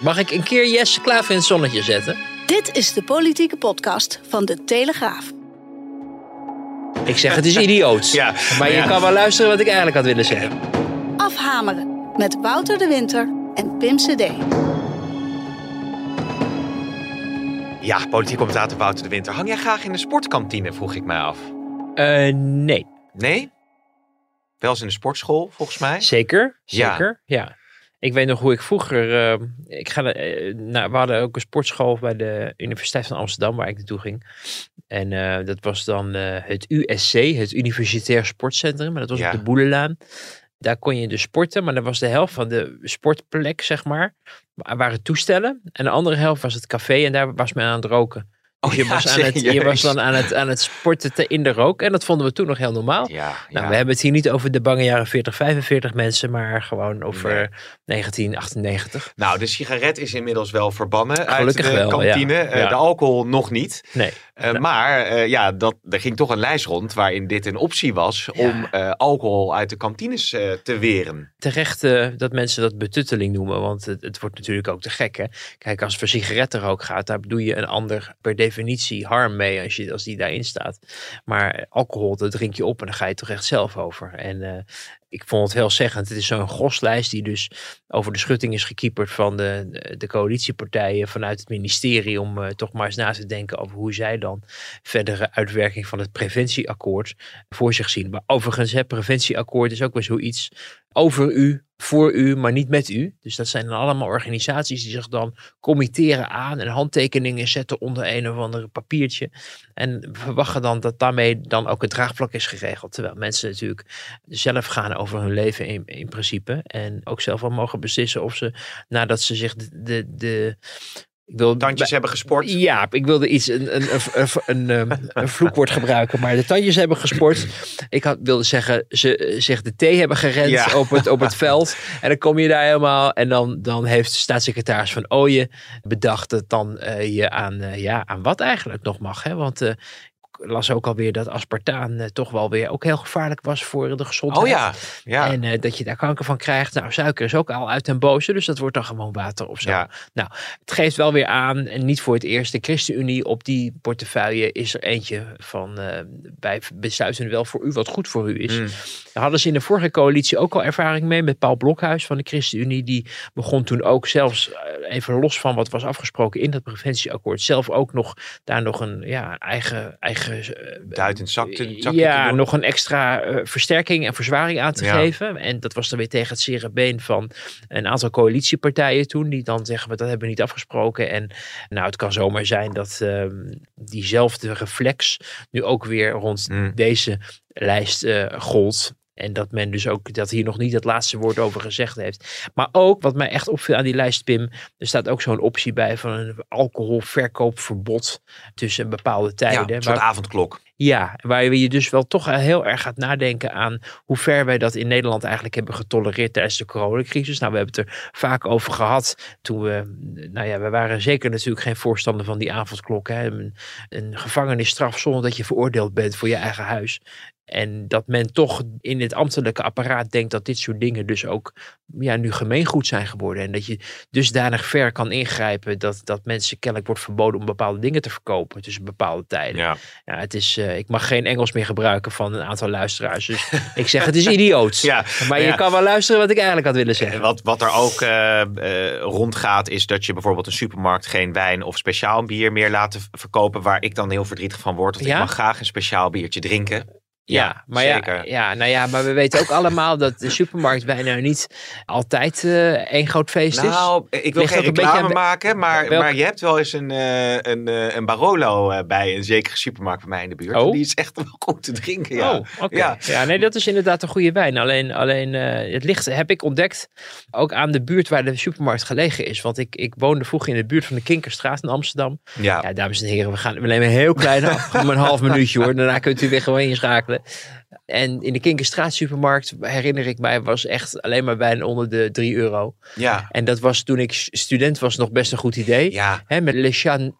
Mag ik een keer Jesse Klaver in het zonnetje zetten? Dit is de politieke podcast van de Telegraaf. Ik zeg, het is idioots. Ja, maar je ja. kan wel luisteren wat ik eigenlijk had willen zeggen. Afhameren met Wouter de Winter en Pim CD. Ja, politiek commentator Wouter de Winter. Hang jij graag in de sportkantine, vroeg ik mij af. Eh, nee. Nee? Wel eens in de sportschool, volgens mij. Zeker, Ja. zeker, ja. Ik weet nog hoe ik vroeger, eh, ik ga, eh, nou, we hadden ook een sportschool bij de Universiteit van Amsterdam waar ik naartoe ging. En eh, dat was dan eh, het USC, het Universitair Sportcentrum, maar dat was Ja. op de Boelenlaan. Daar kon je dus sporten, maar dat was de helft van de sportplek, zeg maar, wa- waren toestellen. En de andere helft was het café en daar was men aan het roken. Oh je, ja, was aan het, je was dan aan het, aan het sporten te- in de rook. En dat vonden we toen nog heel normaal. Ja, Nou, ja. we hebben het hier niet over de bange jaren 40, 45 mensen, maar gewoon over Nee. 1998. Nou, de sigaret is inmiddels wel verbannen Gelukkig uit de wel, kantine. Eh, de alcohol nog niet. Nee. Eh. Maar eh, ja, dat, er ging toch een lijst rond waarin dit een optie was om alcohol uit de kantines te weren. Terecht dat mensen dat betutteling noemen, want het, het wordt natuurlijk ook te gek. Hè? Kijk, als het voor sigarettenrook gaat, daar doe je een ander per definitie harm mee als, je, als die daarin staat. Maar alcohol, dat drink je op en dan ga je toch echt zelf over. En eh, ik vond het heel zeggend. Het is zo'n groslijst die dus over de schutting is gekieperd van de, de coalitiepartijen vanuit het ministerie. Om eh, toch maar eens na te denken over hoe zij dan verdere uitwerking van het preventieakkoord voor zich zien. Maar overigens, het preventieakkoord is ook weer zoiets over u, voor u, maar niet met u. Dus dat zijn dan allemaal organisaties die zich dan committeren aan en handtekeningen zetten onder een of ander papiertje. En verwachten dan dat daarmee dan ook het draagvlak is geregeld. Terwijl mensen natuurlijk zelf gaan over hun leven in, in principe. En ook zelf wel mogen beslissen of ze, nadat ze zich de, de ik wil Tandjes hebben gesport. ja, ik wilde iets, een, een, een, een, een, vloekwoord gebruiken, maar de tandjes hebben gesport. Ik had, wilde zeggen, ze zich de thee hebben gerend op, het, op het veld. En dan kom je daar helemaal en dan, dan heeft de staatssecretaris van Ooyen bedacht dat dan eh, je aan, eh, ja, aan wat eigenlijk nog mag. Hè? Want eh, las ook alweer dat aspartaan eh, toch wel weer ook heel gevaarlijk was voor de gezondheid. Oh ja, ja. En eh, dat je daar kanker van krijgt. Nou, suiker is ook al uit den boze, dus dat wordt dan gewoon water of zo. Ja. Nou, het geeft wel weer aan, en niet voor het eerst, de ChristenUnie op die portefeuille is er eentje van, eh wij besluiten wel voor u wat goed voor u is. Mm. Daar hadden ze in de vorige coalitie ook al ervaring mee met Paul Blokhuis van de ChristenUnie. Die begon toen ook zelfs, even los van wat was afgesproken in dat preventieakkoord, zelf ook nog daar nog een ja, eigen, eigen eh, Duitend zakje, zakje ja, nog een extra eh, versterking en verzwaring aan te Ja. geven. En dat was dan weer tegen het zere been van een aantal coalitiepartijen toen. Die dan zeggen, we dat hebben we niet afgesproken. En nou, het kan zomaar zijn dat ehm, diezelfde reflex nu ook weer rond Mm. deze lijst eh gold. En dat men dus ook dat hier nog niet het laatste woord over gezegd heeft. Maar ook, wat mij echt opviel aan die lijst, Pim. Er staat ook zo'n optie bij van een alcoholverkoopverbod tussen bepaalde Ja, tijden. een soort waar- avondklok. ja, waar je dus wel toch heel erg gaat nadenken aan hoe ver wij dat in Nederland eigenlijk hebben getolereerd tijdens de coronacrisis. Nou, we hebben het er vaak over gehad toen we, nou ja, we waren zeker natuurlijk geen voorstander van die avondklok. Hè. Een, een gevangenisstraf zonder dat je veroordeeld bent voor je eigen huis. En dat men toch in het ambtelijke apparaat denkt dat dit soort dingen dus ook ja, nu gemeengoed zijn geworden. En dat je dusdanig ver kan ingrijpen dat, dat mensen kennelijk wordt verboden om bepaalde dingen te verkopen tussen bepaalde tijden. Ja. Ja, het is, eh, ik mag geen Engels meer gebruiken van een aantal luisteraars. Dus ik zeg het is idioots. Ja, maar je kan wel luisteren wat ik eigenlijk had willen Eh, zeggen. Wat, wat er ook eh, eh, rondgaat is dat je bijvoorbeeld een supermarkt geen wijn of speciaal bier meer laat verkopen. Waar ik dan heel verdrietig van word. Want Ja? ik mag graag een speciaal biertje drinken. Ja, maar zeker. ja, ja, nou ja, maar we weten ook allemaal dat de supermarkt bijna niet altijd eh één groot feest is. Nou, ik wil Ligt geen reclame aan- maken, maar, Welk- maar je hebt wel eens een, eh, een, eh, een Barolo bij een zekere supermarkt bij mij in de buurt. Oh. Die is echt wel goed te drinken, ja. Oh, oké. Ja. Ja. nee, dat is inderdaad een goede wijn. Alleen, alleen het ligt, heb ik ontdekt, ook aan de buurt waar de supermarkt gelegen is. Want ik, ik woonde vroeger in de buurt van de Kinkerstraat in Amsterdam. Ja. Ja, dames en heren, we, gaan, we nemen een heel klein af. Een half minuutje hoor. Daarna kunt u weer gewoon inschakelen. it. En in de Kinkerstraat supermarkt, herinner ik mij, was echt alleen maar wijn onder de 3 euro. Ja. En dat was toen ik student was nog best een goed idee. Ja. Hè, met Le Chan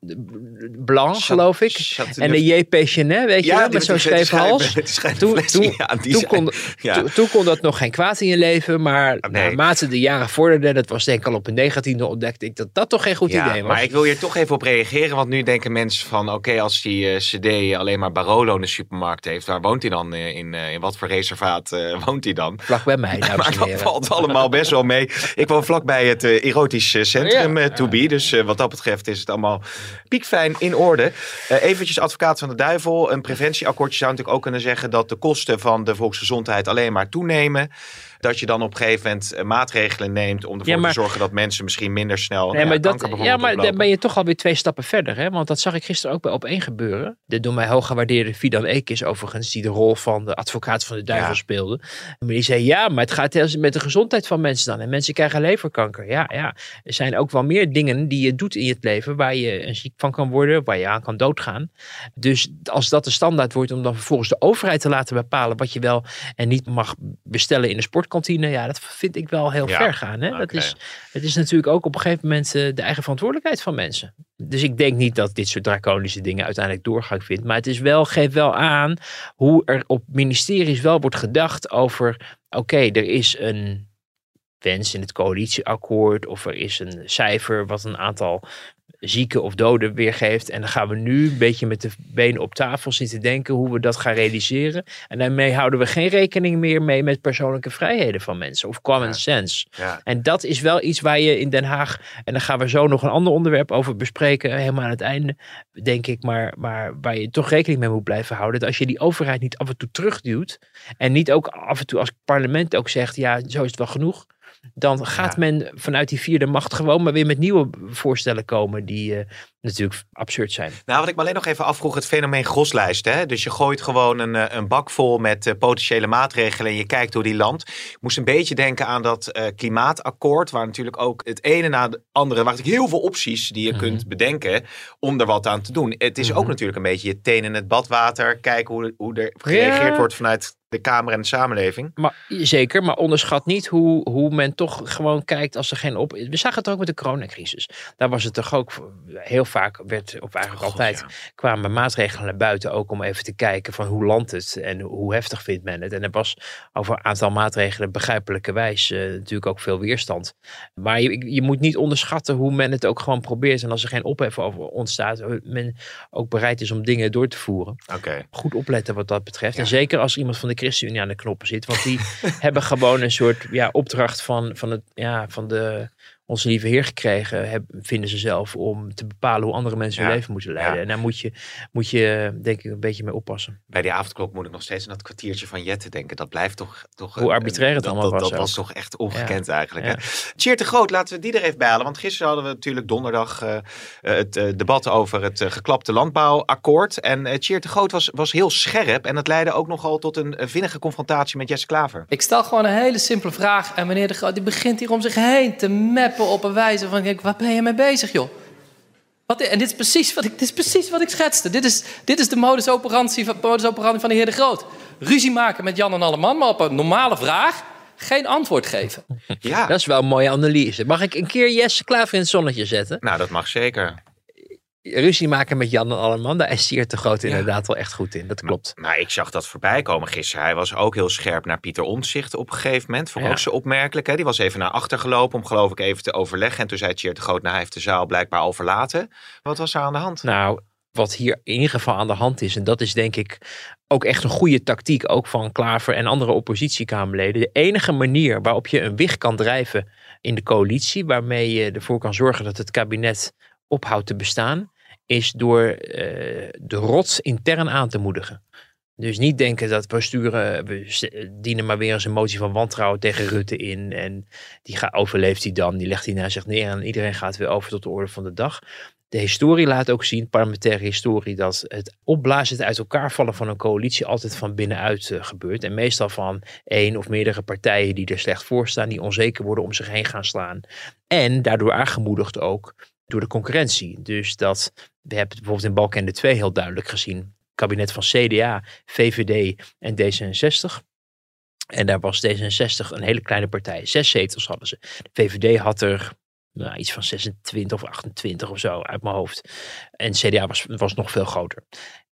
Blanc, geloof ik. En de J.P. Chenet, weet je wel, met zo'n scheeve hals. Toen, Toen- ja, Toen kon, ja. toen, toen kon dat nog geen kwaad in je leven, maar Nee. naarmate de jaren vorderden, dat was denk ik al op een negatieve, ontdekte ik dat dat toch geen goed idee was. maar ik wil hier toch even op reageren, want nu denken mensen van, oké, als die eh, CD alleen maar Barolo in de supermarkt heeft, waar woont hij dan eh, in, eh, in wat voor reservaat eh, woont hij dan? Vlak bij mij, dames maar dat valt allemaal best wel mee. Ik woon vlakbij het eh, erotisch eh, centrum Ja. eh, to be. Dus wat dat betreft is het allemaal piekfijn in orde. Eh eventjes advocaat van de duivel. Een preventieakkoordje zou natuurlijk ook kunnen zeggen dat de kosten van de volksgezondheid alleen maar toenemen. Dat je dan op een gegeven moment eh, maatregelen neemt om ervoor Ja, maar- te zorgen dat mensen misschien minder snel Nee, ja, maar, dat, ja, maar dan ben je toch alweer twee stappen verder. Hè? Want dat zag ik gisteren ook bij op één gebeuren. De door mij hooggewaardeerde Fidan Eekis overigens, die de rol van de advocaat van de duivel Ja. speelde. Maar die zei, ja, maar het gaat met de gezondheid van mensen dan. En mensen krijgen leverkanker. Ja, ja, er zijn ook wel meer dingen die je doet in het leven waar je ziek van kan worden, waar je aan kan doodgaan. Dus als dat de standaard wordt om dan vervolgens de overheid te laten bepalen wat je wel en niet mag bestellen in de ja, dat vind ik wel heel Ja, ver gaan. Hè? Dat is, het is natuurlijk ook op een gegeven moment eh, de eigen verantwoordelijkheid van mensen. Dus ik denk niet dat dit soort draconische dingen uiteindelijk doorgang vindt. Maar het is wel, geeft wel aan hoe er op ministeries wel wordt gedacht over. Oké, er is een wens in het coalitieakkoord. Of er is een cijfer wat een aantal zieken of doden weergeeft. En dan gaan we nu een beetje met de benen op tafel zitten denken hoe we dat gaan realiseren. En daarmee houden we geen rekening meer mee met persoonlijke vrijheden van mensen. Of common Ja. sense. Ja. En dat is wel iets waar je in Den Haag, en daar gaan we zo nog een ander onderwerp over bespreken, helemaal aan het einde, denk ik, maar, maar waar je toch rekening mee moet blijven houden. Dat als je die overheid niet af en toe terugduwt, en niet ook af en toe als parlement ook zegt, ja, zo is het wel genoeg, dan gaat Ja. men vanuit die vierde macht gewoon maar weer met nieuwe voorstellen komen die eh, natuurlijk absurd zijn. Nou, wat ik me alleen nog even afvroeg, het fenomeen groslijst. Hè? Dus je gooit gewoon een, eh, een bak vol met eh, potentiële maatregelen en je kijkt hoe die landt. Ik moest een beetje denken aan dat klimaatakkoord, waar natuurlijk ook het ene na het andere, waar natuurlijk heel veel opties die je Mhm. kunt bedenken om er wat aan te doen. Het is ook Mhm. natuurlijk een beetje je teen in het badwater, kijken hoe, hoe er gereageerd Ja. wordt vanuit de Kamer en de samenleving. Maar, zeker, maar onderschat niet hoe, hoe men toch gewoon kijkt als er geen op... We zagen het ook met de coronacrisis. Daar was het toch ook heel vaak, werd, of eigenlijk God, altijd, ja. kwamen maatregelen naar buiten ook om even te kijken van hoe landt het en hoe heftig vindt men het. En er was over een aantal maatregelen begrijpelijkerwijs eh, natuurlijk ook veel weerstand. Maar je, je moet niet onderschatten hoe men het ook gewoon probeert. En als er geen ophef over ontstaat, hoe men ook bereid is om dingen door te voeren. Oké. Goed opletten wat dat betreft. Ja. En zeker als iemand van de ChristenUnie aan de knoppen zit. Want die hebben gewoon een soort ja, opdracht van, van, het, ja, van de, onze lieve Heer gekregen. Heb, vinden ze zelf om te bepalen hoe andere mensen hun Ja. leven moeten leiden. Ja. En daar moet je, moet je denk ik een beetje mee oppassen. Bij die avondklok moet ik nog steeds aan dat kwartiertje van Jette denken. Dat blijft toch... toch Hoe arbitrair het dat, allemaal dat, was Dat was toch echt ongekend eigenlijk. Ja. Hè? Tjeerd de Groot, laten we die er even bij halen. Want gisteren hadden we natuurlijk donderdag eh, eh, het eh, debat over het geklapte landbouwakkoord. En uh, Tjeerd de Groot was, was heel scherp. En dat leidde ook nogal tot een vinnige confrontatie met Jesse Klaver. Ik stel gewoon een hele simpele vraag. En meneer de Groot die begint hier om zich heen te meppen op een wijze van... Kijk, waar ben je mee bezig, joh? Wat, en dit is, precies wat ik, dit is precies wat ik schetste. Dit is, dit is de modus operandi, van, modus operandi van de heer de Groot. Ruzie maken met Jan en Alleman, maar op een normale vraag geen antwoord geven. Ja, Dat is wel een mooie analyse. Mag ik een keer Jesse Klaver in het zonnetje zetten? nou dat mag zeker. Ruzie maken met Jan en Alleman, daar is Siert de Groot inderdaad wel echt goed in. Dat klopt. Maar ik zag dat voorbij komen gisteren. Hij was ook heel scherp naar Pieter Omtzigt op een gegeven moment. Vond ik Ja. ook zo opmerkelijk. Hè? Die was even naar achter gelopen om geloof ik even te overleggen. En toen zei Tjeerd de Groot, nou hij heeft de zaal blijkbaar al verlaten. Wat was er aan de hand? Nou, wat hier in ieder geval aan de hand is, en dat is denk ik ook echt een goede tactiek, ook van Klaver en andere oppositiekamerleden. De enige manier waarop je een wicht kan drijven in de coalitie, waarmee je ervoor kan zorgen dat het kabinet ophoudt te bestaan, is door eh, de rots intern aan te moedigen. Dus niet denken dat we sturen, we dienen maar weer eens een motie van wantrouwen tegen Rutte in. En die gaat, overleeft hij dan, die legt hij naar zich neer en iedereen gaat weer over tot de orde van de dag. De historie laat ook zien, parlementaire historie, dat het opblazen, het uit elkaar vallen van een coalitie altijd van binnenuit uh, gebeurt. En meestal van één of meerdere partijen die er slecht voor staan, die onzeker worden om zich heen gaan slaan. En daardoor aangemoedigd ook door de concurrentie. Dus dat, we hebben bijvoorbeeld in Balkenende 2 heel duidelijk gezien. Kabinet van CDA, VVD en D66. En daar was D66 een hele kleine partij. Zes zetels hadden ze. De VVD had er nou, iets van 26 of 28 of zo uit mijn hoofd. En CDA was, was nog veel groter.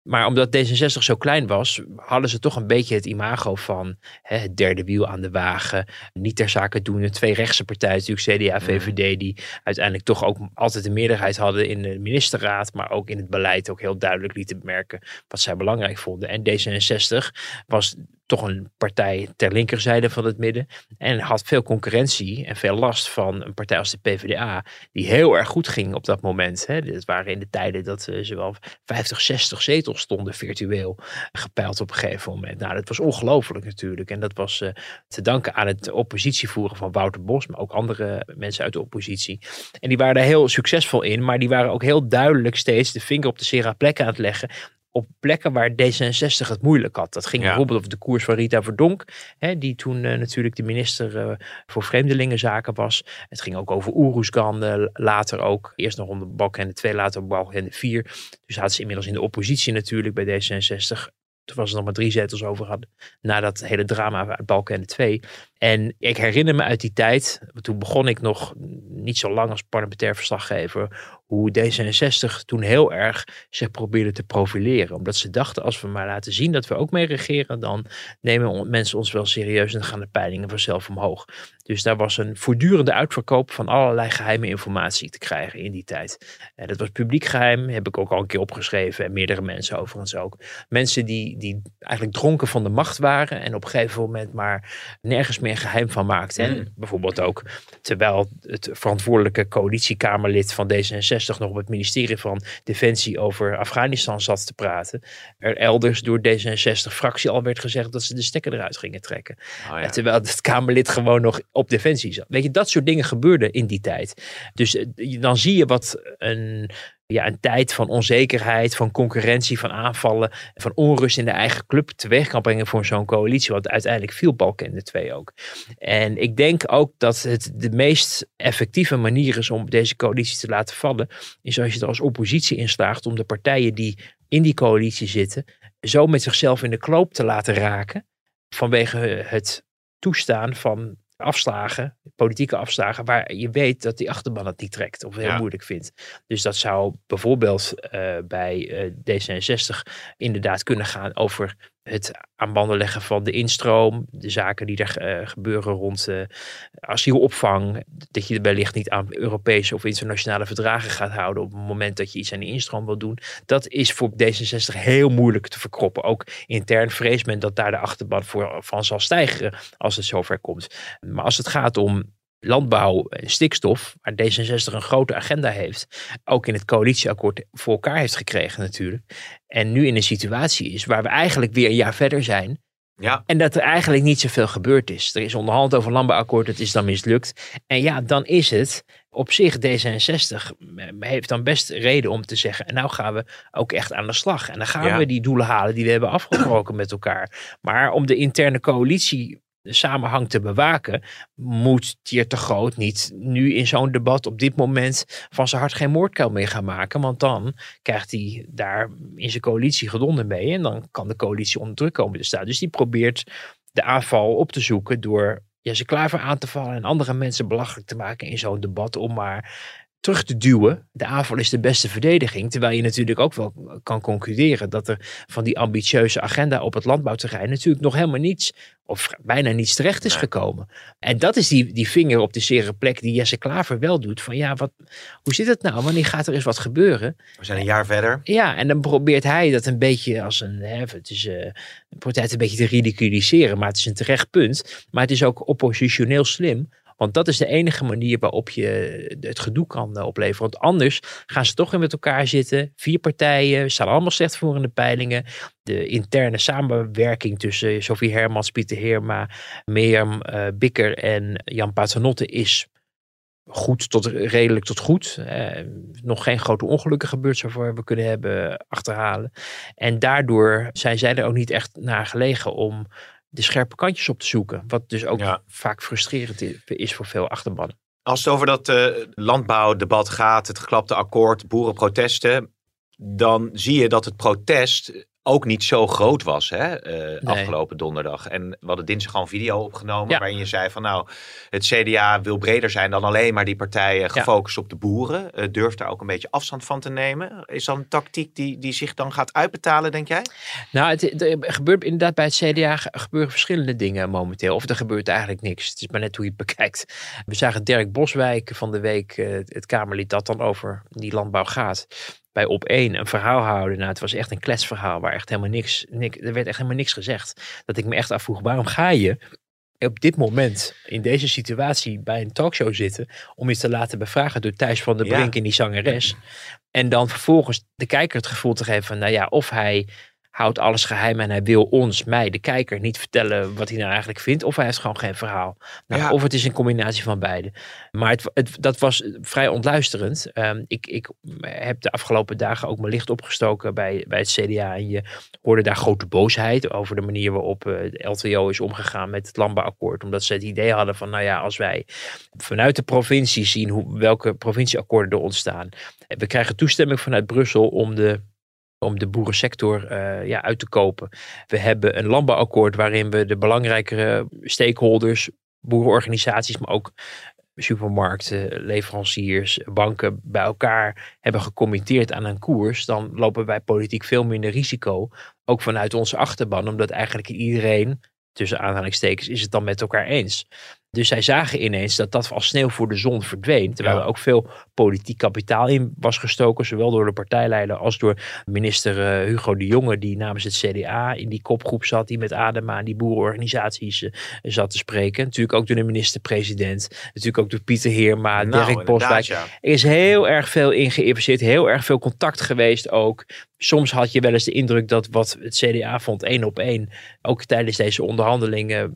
Maar omdat D66 zo klein was, hadden ze toch een beetje het imago van hè, het derde wiel aan de wagen. Niet ter zake doen. Twee rechtse partijen, natuurlijk CDA, VVD, die uiteindelijk toch ook altijd een meerderheid hadden in de ministerraad. Maar ook in het beleid ook heel duidelijk lieten merken wat zij belangrijk vonden. En D66 was toch een partij ter linkerzijde van het midden. En had veel concurrentie en veel last van een partij als de PvdA, die heel erg goed ging op dat moment. Hè. Dit waren in de tijden dat uh, ze wel 50, 60 zetels stonden virtueel gepeild op een gegeven moment. Nou, dat was ongelooflijk natuurlijk. En dat was uh, te danken aan het oppositievoeren van Wouter Bos, maar ook andere mensen uit de oppositie. En die waren daar heel succesvol in, maar die waren ook heel duidelijk steeds de vinger op de zere plek aan het leggen op plekken waar D66 het moeilijk had. Dat ging bijvoorbeeld over de koers van Rita Verdonk, hè, die toen uh, natuurlijk de minister uh, voor Vreemdelingenzaken was. Het ging ook over Oeroesgan, uh, later ook. Eerst nog onder Balk en de twee, later Balk en de vier. Dus hadden ze inmiddels in de oppositie natuurlijk bij D66. Toen was er nog maar drie zetels over hadden. Na dat hele drama uit Balken en de twee. En ik herinner me uit die tijd, toen begon ik nog niet zo lang als parlementair verslaggever, hoe D66 toen heel erg zich probeerde te profileren. Omdat ze dachten, als we maar laten zien dat we ook mee regeren, dan nemen mensen ons wel serieus en dan gaan de peilingen vanzelf omhoog. Dus daar was een voortdurende uitverkoop van allerlei geheime informatie te krijgen in die tijd. En dat was publiek geheim, heb ik ook al een keer opgeschreven en meerdere mensen overigens ook. Mensen die, die eigenlijk dronken van de macht waren en op een gegeven moment maar nergens meer geheim van maakten. Mm. Bijvoorbeeld ook terwijl het verantwoordelijke coalitiekamerlid van D66 nog op het ministerie van Defensie over Afghanistan zat te praten. Er elders door D66-fractie al werd gezegd dat ze de stekker eruit gingen trekken. Oh ja. Terwijl het Kamerlid gewoon nog op Defensie zat. Weet je, dat soort dingen gebeurden in die tijd. Dus eh, dan zie je wat een ja, een tijd van onzekerheid, van concurrentie, van aanvallen, van onrust in de eigen club teweeg kan brengen voor zo'n coalitie. Want uiteindelijk viel Balken de twee ook. En ik denk ook dat het de meest effectieve manier is om deze coalitie te laten vallen, is als je er als oppositie in slaagt om de partijen die in die coalitie zitten, zo met zichzelf in de kloop te laten raken. Vanwege het toestaan van afslagen, politieke afslagen, waar je weet dat die achterban het niet trekt of heel moeilijk vindt. Dus dat zou bijvoorbeeld uh, bij uh, D66 inderdaad kunnen gaan over het aan banden leggen van de instroom, de zaken die er uh, gebeuren rond uh, asielopvang, dat je wellicht niet aan Europese of internationale verdragen gaat houden op het moment dat je iets aan die instroom wil doen. Dat is voor D66 heel moeilijk te verkroppen. Ook intern vreest men dat daar de achterban voor, van zal stijgen als het zover komt. Maar als het gaat om landbouw en stikstof, waar D66 een grote agenda heeft, ook in het coalitieakkoord voor elkaar heeft gekregen natuurlijk. En nu in een situatie is waar we eigenlijk weer een jaar verder zijn. Ja. En dat er eigenlijk niet zoveel gebeurd is. Er is onderhand over landbouwakkoord, het is dan mislukt. En ja, dan is het op zich D66 heeft dan best reden om te zeggen, en nou gaan we ook echt aan de slag. En dan gaan we die doelen halen die we hebben afgesproken met elkaar. Maar om de interne coalitie de samenhang te bewaken, moet Tier te Groot niet nu in zo'n debat op dit moment van zijn hart geen moordkuil meer gaan maken. Want dan krijgt hij daar in zijn coalitie gedonder mee en dan kan de coalitie onder druk komen te staan. Dus die probeert de aanval op te zoeken door Jesse Klaver aan te vallen en andere mensen belachelijk te maken in zo'n debat om maar terug te duwen. De aanval is de beste verdediging. Terwijl je natuurlijk ook wel kan concluderen dat er van die ambitieuze agenda op het landbouwterrein natuurlijk nog helemaal niets of bijna niets terecht is gekomen. En dat is die, die vinger op de zere plek die Jesse Klaver wel doet. Van ja, wat, hoe zit het nou? Wanneer gaat er eens wat gebeuren? We zijn een jaar verder. Ja, en dan probeert hij dat een beetje als een, hè, het is, uh, probeert hij het een beetje te ridiculiseren. Maar het is een terecht punt. Maar het is ook oppositioneel slim Want dat is de enige manier waarop je het gedoe kan eh, opleveren. Want anders gaan ze toch weer met elkaar zitten. Vier partijen, staan allemaal slecht voor in de peilingen. De interne samenwerking tussen Sofie Hermans, Pieter Heerma, Mirjam uh, Bikker en Jan Paternotte is goed tot redelijk tot goed. Eh, nog geen grote ongelukken gebeurd zover we kunnen hebben achterhalen. En daardoor zijn zij er ook niet echt naar gelegen om de scherpe kantjes op te zoeken. Wat dus ook vaak frustrerend is voor veel achterbannen. Als het over dat uh, landbouwdebat gaat, het geklapte akkoord, boerenprotesten, dan zie je dat het protest ook niet zo groot was hè, uh, afgelopen donderdag. En we hadden dinsdag al een video opgenomen waarin je zei van nou, het CDA wil breder zijn dan alleen maar die partijen gefocust op de boeren. Uh, durft daar ook een beetje afstand van te nemen. Is dat een tactiek die, die zich dan gaat uitbetalen, denk jij? Nou, het, er gebeurt inderdaad bij het CDA gebeuren verschillende dingen momenteel. Of er gebeurt eigenlijk niks. Het is maar net hoe je het bekijkt. We zagen Dirk Boswijk van de week, uh, het Kamerlid, dat dan over die landbouw gaat bij op één een verhaal houden. Nou, het was echt een kletsverhaal waar echt helemaal niks, niks, er werd echt helemaal niks gezegd. Dat ik me echt afvroeg, waarom ga je op dit moment in deze situatie bij een talkshow zitten om je te laten bevragen door Thijs van der Brink en die zangeres. En dan vervolgens de kijker het gevoel te geven van, nou ja, of hij houdt alles geheim en hij wil ons, mij, de kijker, niet vertellen wat hij nou eigenlijk vindt. Of hij heeft gewoon geen verhaal. Nou, Of het is een combinatie van beide. Maar het, het, dat was vrij ontluisterend. Um, ik, ik heb de afgelopen dagen ook mijn licht opgestoken bij, bij het CDA. En je hoorde daar grote boosheid over de manier waarop uh, de LTO is omgegaan met het landbouwakkoord. Omdat ze het idee hadden van, nou ja, als wij vanuit de provincie zien hoe, welke provincieakkoorden er ontstaan. We krijgen toestemming vanuit Brussel om de om de boerensector uh, ja, uit te kopen. We hebben een landbouwakkoord waarin we de belangrijkere stakeholders, boerenorganisaties, maar ook supermarkten, leveranciers, banken bij elkaar hebben gecommitteerd aan een koers, dan lopen wij politiek veel minder risico. Ook vanuit onze achterban, omdat eigenlijk iedereen, tussen aanhalingstekens, is het dan met elkaar eens. Dus zij zagen ineens dat dat als sneeuw voor de zon verdween. Terwijl er ook veel politiek kapitaal in was gestoken. Zowel door de partijleider als door minister eh, Hugo de Jonge. Die namens het CDA in die kopgroep zat. Die met Adema en die boerenorganisaties uh, zat te spreken. Natuurlijk ook door de minister-president. Natuurlijk ook door Pieter Heerma, nou, Dirk Boswijk. Er is heel erg veel in geïnvesteerd. Heel erg veel contact geweest ook. Soms had je wel eens de indruk dat wat het CDA vond één op één. Ook tijdens deze onderhandelingen.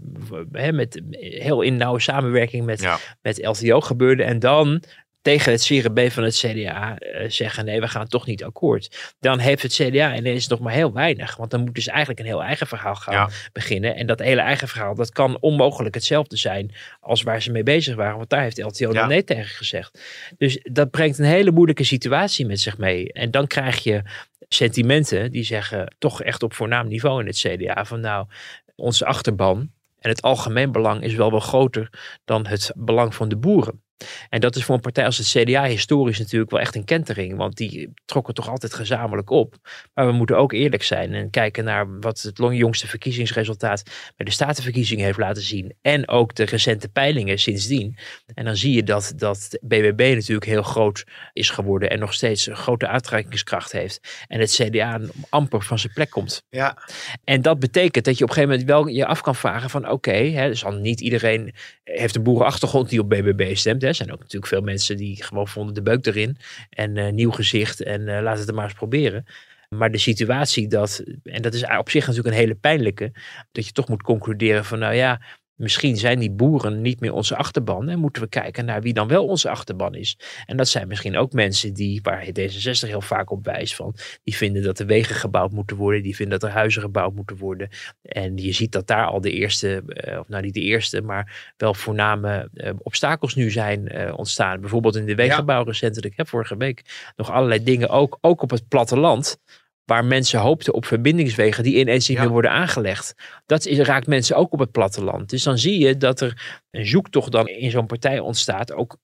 Hè, met heel in nauwe samenwerking met, met LTO gebeurde. En dan tegen het CRB van het CDA uh, eh, zeggen: nee, we gaan toch niet akkoord. Dan heeft het CDA ineens nog maar heel weinig. Want dan moet dus eigenlijk een heel eigen verhaal gaan beginnen. En dat hele eigen verhaal, dat kan onmogelijk hetzelfde zijn als waar ze mee bezig waren. Want daar heeft LTO ja. dan nee tegen gezegd. Dus dat brengt een hele moeilijke situatie met zich mee. En dan krijg je sentimenten die zeggen, toch echt op voornaam niveau in het CDA, van nou, onze achterban en het algemeen belang is wel wel groter dan het belang van de boeren. En dat is voor een partij als het CDA historisch natuurlijk wel echt een kentering. Want die trokken toch altijd gezamenlijk op. Maar we moeten ook eerlijk zijn en kijken naar wat het jongste verkiezingsresultaat bij de statenverkiezingen heeft laten zien. En ook de recente peilingen sindsdien. En dan zie je dat, dat BBB natuurlijk heel groot is geworden. En nog steeds een grote aantrekkingskracht heeft. En het CDA amper van zijn plek komt. Ja. En dat betekent dat je op een gegeven moment wel je af kan vragen van oké, okay, dus al niet iedereen heeft een boerenachtergrond die op BBB stemt. Er zijn ook natuurlijk veel mensen die gewoon vonden de beuk erin. En uh, nieuw gezicht en uh, laat het er maar eens proberen. Maar de situatie dat, en dat is op zich natuurlijk een hele pijnlijke, dat je toch moet concluderen van nou ja, Misschien zijn die boeren niet meer onze achterban en moeten we kijken naar wie dan wel onze achterban is. En dat zijn misschien ook mensen die, waar D66 heel vaak op wijst van, die vinden dat er wegen gebouwd moeten worden, die vinden dat er huizen gebouwd moeten worden. En je ziet dat daar al de eerste, eh, of nou niet de eerste, maar wel voorname uh, obstakels nu zijn uh, ontstaan. Bijvoorbeeld in de wegenbouw recentelijk. Ik heb vorige week nog allerlei dingen, ook, ook op het platteland, waar mensen hoopten op verbindingswegen die ineens niet meer worden aangelegd. Dat is, raakt mensen ook op het platteland. Dus dan zie je dat er een zoektocht dan in zo'n partij ontstaat, ook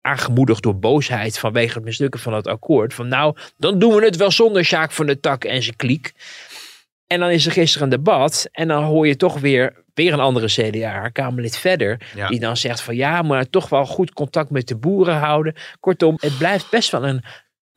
aangemoedigd door boosheid vanwege het mislukken van het akkoord. Van nou, dan doen we het wel zonder Sjaak van de Tak en zijn kliek. En dan is er gisteren een debat en dan hoor je toch weer, weer een andere CDA, Kamerlid verder, die dan zegt van ja, maar toch wel goed contact met de boeren houden. Kortom, het blijft best wel een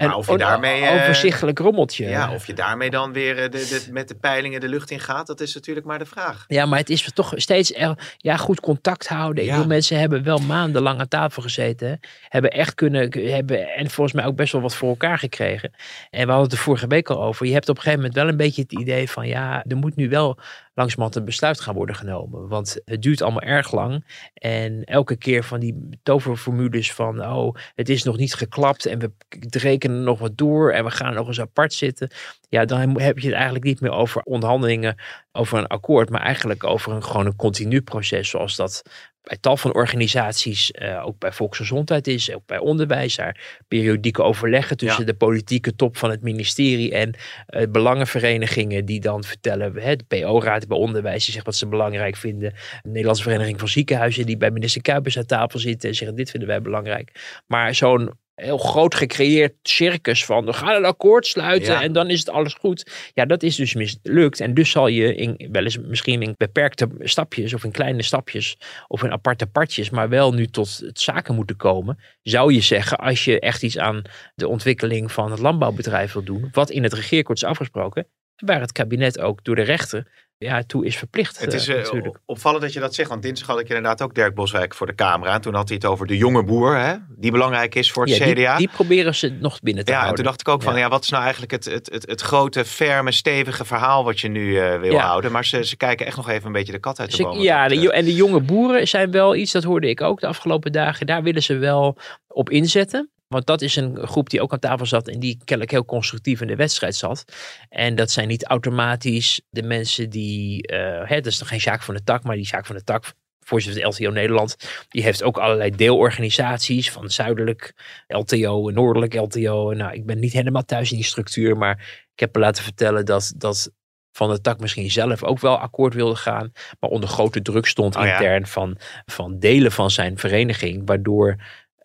Maar of je een daarmee, eh, overzichtelijk rommeltje. Ja, of je daarmee dan weer eh, de, de, met de peilingen de lucht in gaat, dat is natuurlijk maar de vraag. Ja, maar het is toch steeds ja, goed contact houden. Ik Ja. bedoel, mensen hebben wel maandenlang aan tafel gezeten. Hebben echt kunnen, hebben, en volgens mij ook best wel wat voor elkaar gekregen. En we hadden het er vorige week al over. Je hebt op een gegeven moment wel een beetje het idee van, ja, er moet nu wel langzamerhand een besluit gaan worden genomen. Want het duurt allemaal erg lang. En elke keer van die toverformules van, oh, het is nog niet geklapt en we rekenen nog wat door en we gaan nog eens apart zitten. Ja, dan heb je het eigenlijk niet meer over onderhandelingen over een akkoord, maar eigenlijk over een gewoon een continu proces, zoals dat bij tal van organisaties, eh, ook bij volksgezondheid is, ook bij onderwijs, daar periodieke overleggen tussen de politieke top van het ministerie en eh, belangenverenigingen die dan vertellen, hè, de PO-raad bij onderwijs, die zegt wat ze belangrijk vinden, de Nederlandse Vereniging van Ziekenhuizen die bij minister Kuipers aan tafel zitten en zeggen dit vinden wij belangrijk. Maar zo'n heel groot gecreëerd circus van we gaan een akkoord sluiten Ja. en dan is het alles goed. Ja, dat is dus mislukt. En dus zal je in, wel eens misschien in beperkte stapjes of in kleine stapjes of in aparte partjes, maar wel nu tot het zaken moeten komen. Zou je zeggen, als je echt iets aan de ontwikkeling van het landbouwbedrijf wil doen, wat in het regeerakkoord is afgesproken, waar het kabinet ook door de rechter ja, toe is verplicht. Het is natuurlijk. opvallend dat je dat zegt, want dinsdag had ik inderdaad ook Dirk Boswijk voor de camera. En toen had hij het over de jonge boer, hè, die belangrijk is voor het Ja, die, CDA. die proberen ze nog binnen te ja, en houden. toen dacht ik ook van, Ja. ja, wat is nou eigenlijk het, het, het, het grote, ferme, stevige verhaal wat je nu eh, wil Ja. houden? Maar ze, ze kijken echt nog even een beetje de kat uit de boom. ja, de, en de jonge boeren zijn wel iets, dat hoorde ik ook de afgelopen dagen. Daar willen ze wel op inzetten. Want dat is een groep die ook aan tafel zat en die kennelijk heel constructief in de wedstrijd zat. En dat zijn niet automatisch de mensen die, eh hè, dat is nog geen zaak van de tak, maar die zaak van de tak, voorzitter van de LTO Nederland, die heeft ook allerlei deelorganisaties van zuidelijk LTO en noordelijk LTO. Nou, ik ben niet helemaal thuis in die structuur, maar ik heb me laten vertellen dat, dat van de tak misschien zelf ook wel akkoord wilde gaan, maar onder grote druk stond Oh ja. intern van, van delen van zijn vereniging, waardoor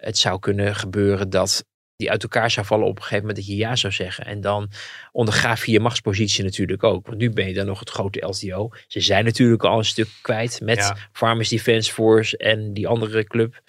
het zou kunnen gebeuren dat die uit elkaar zou vallen op een gegeven moment dat je ja zou zeggen. En dan ondergraaf je je machtspositie natuurlijk ook. Want nu ben je dan nog het grote LTO. Ze zijn natuurlijk al een stuk kwijt met Ja. Farmers Defence Force en die andere club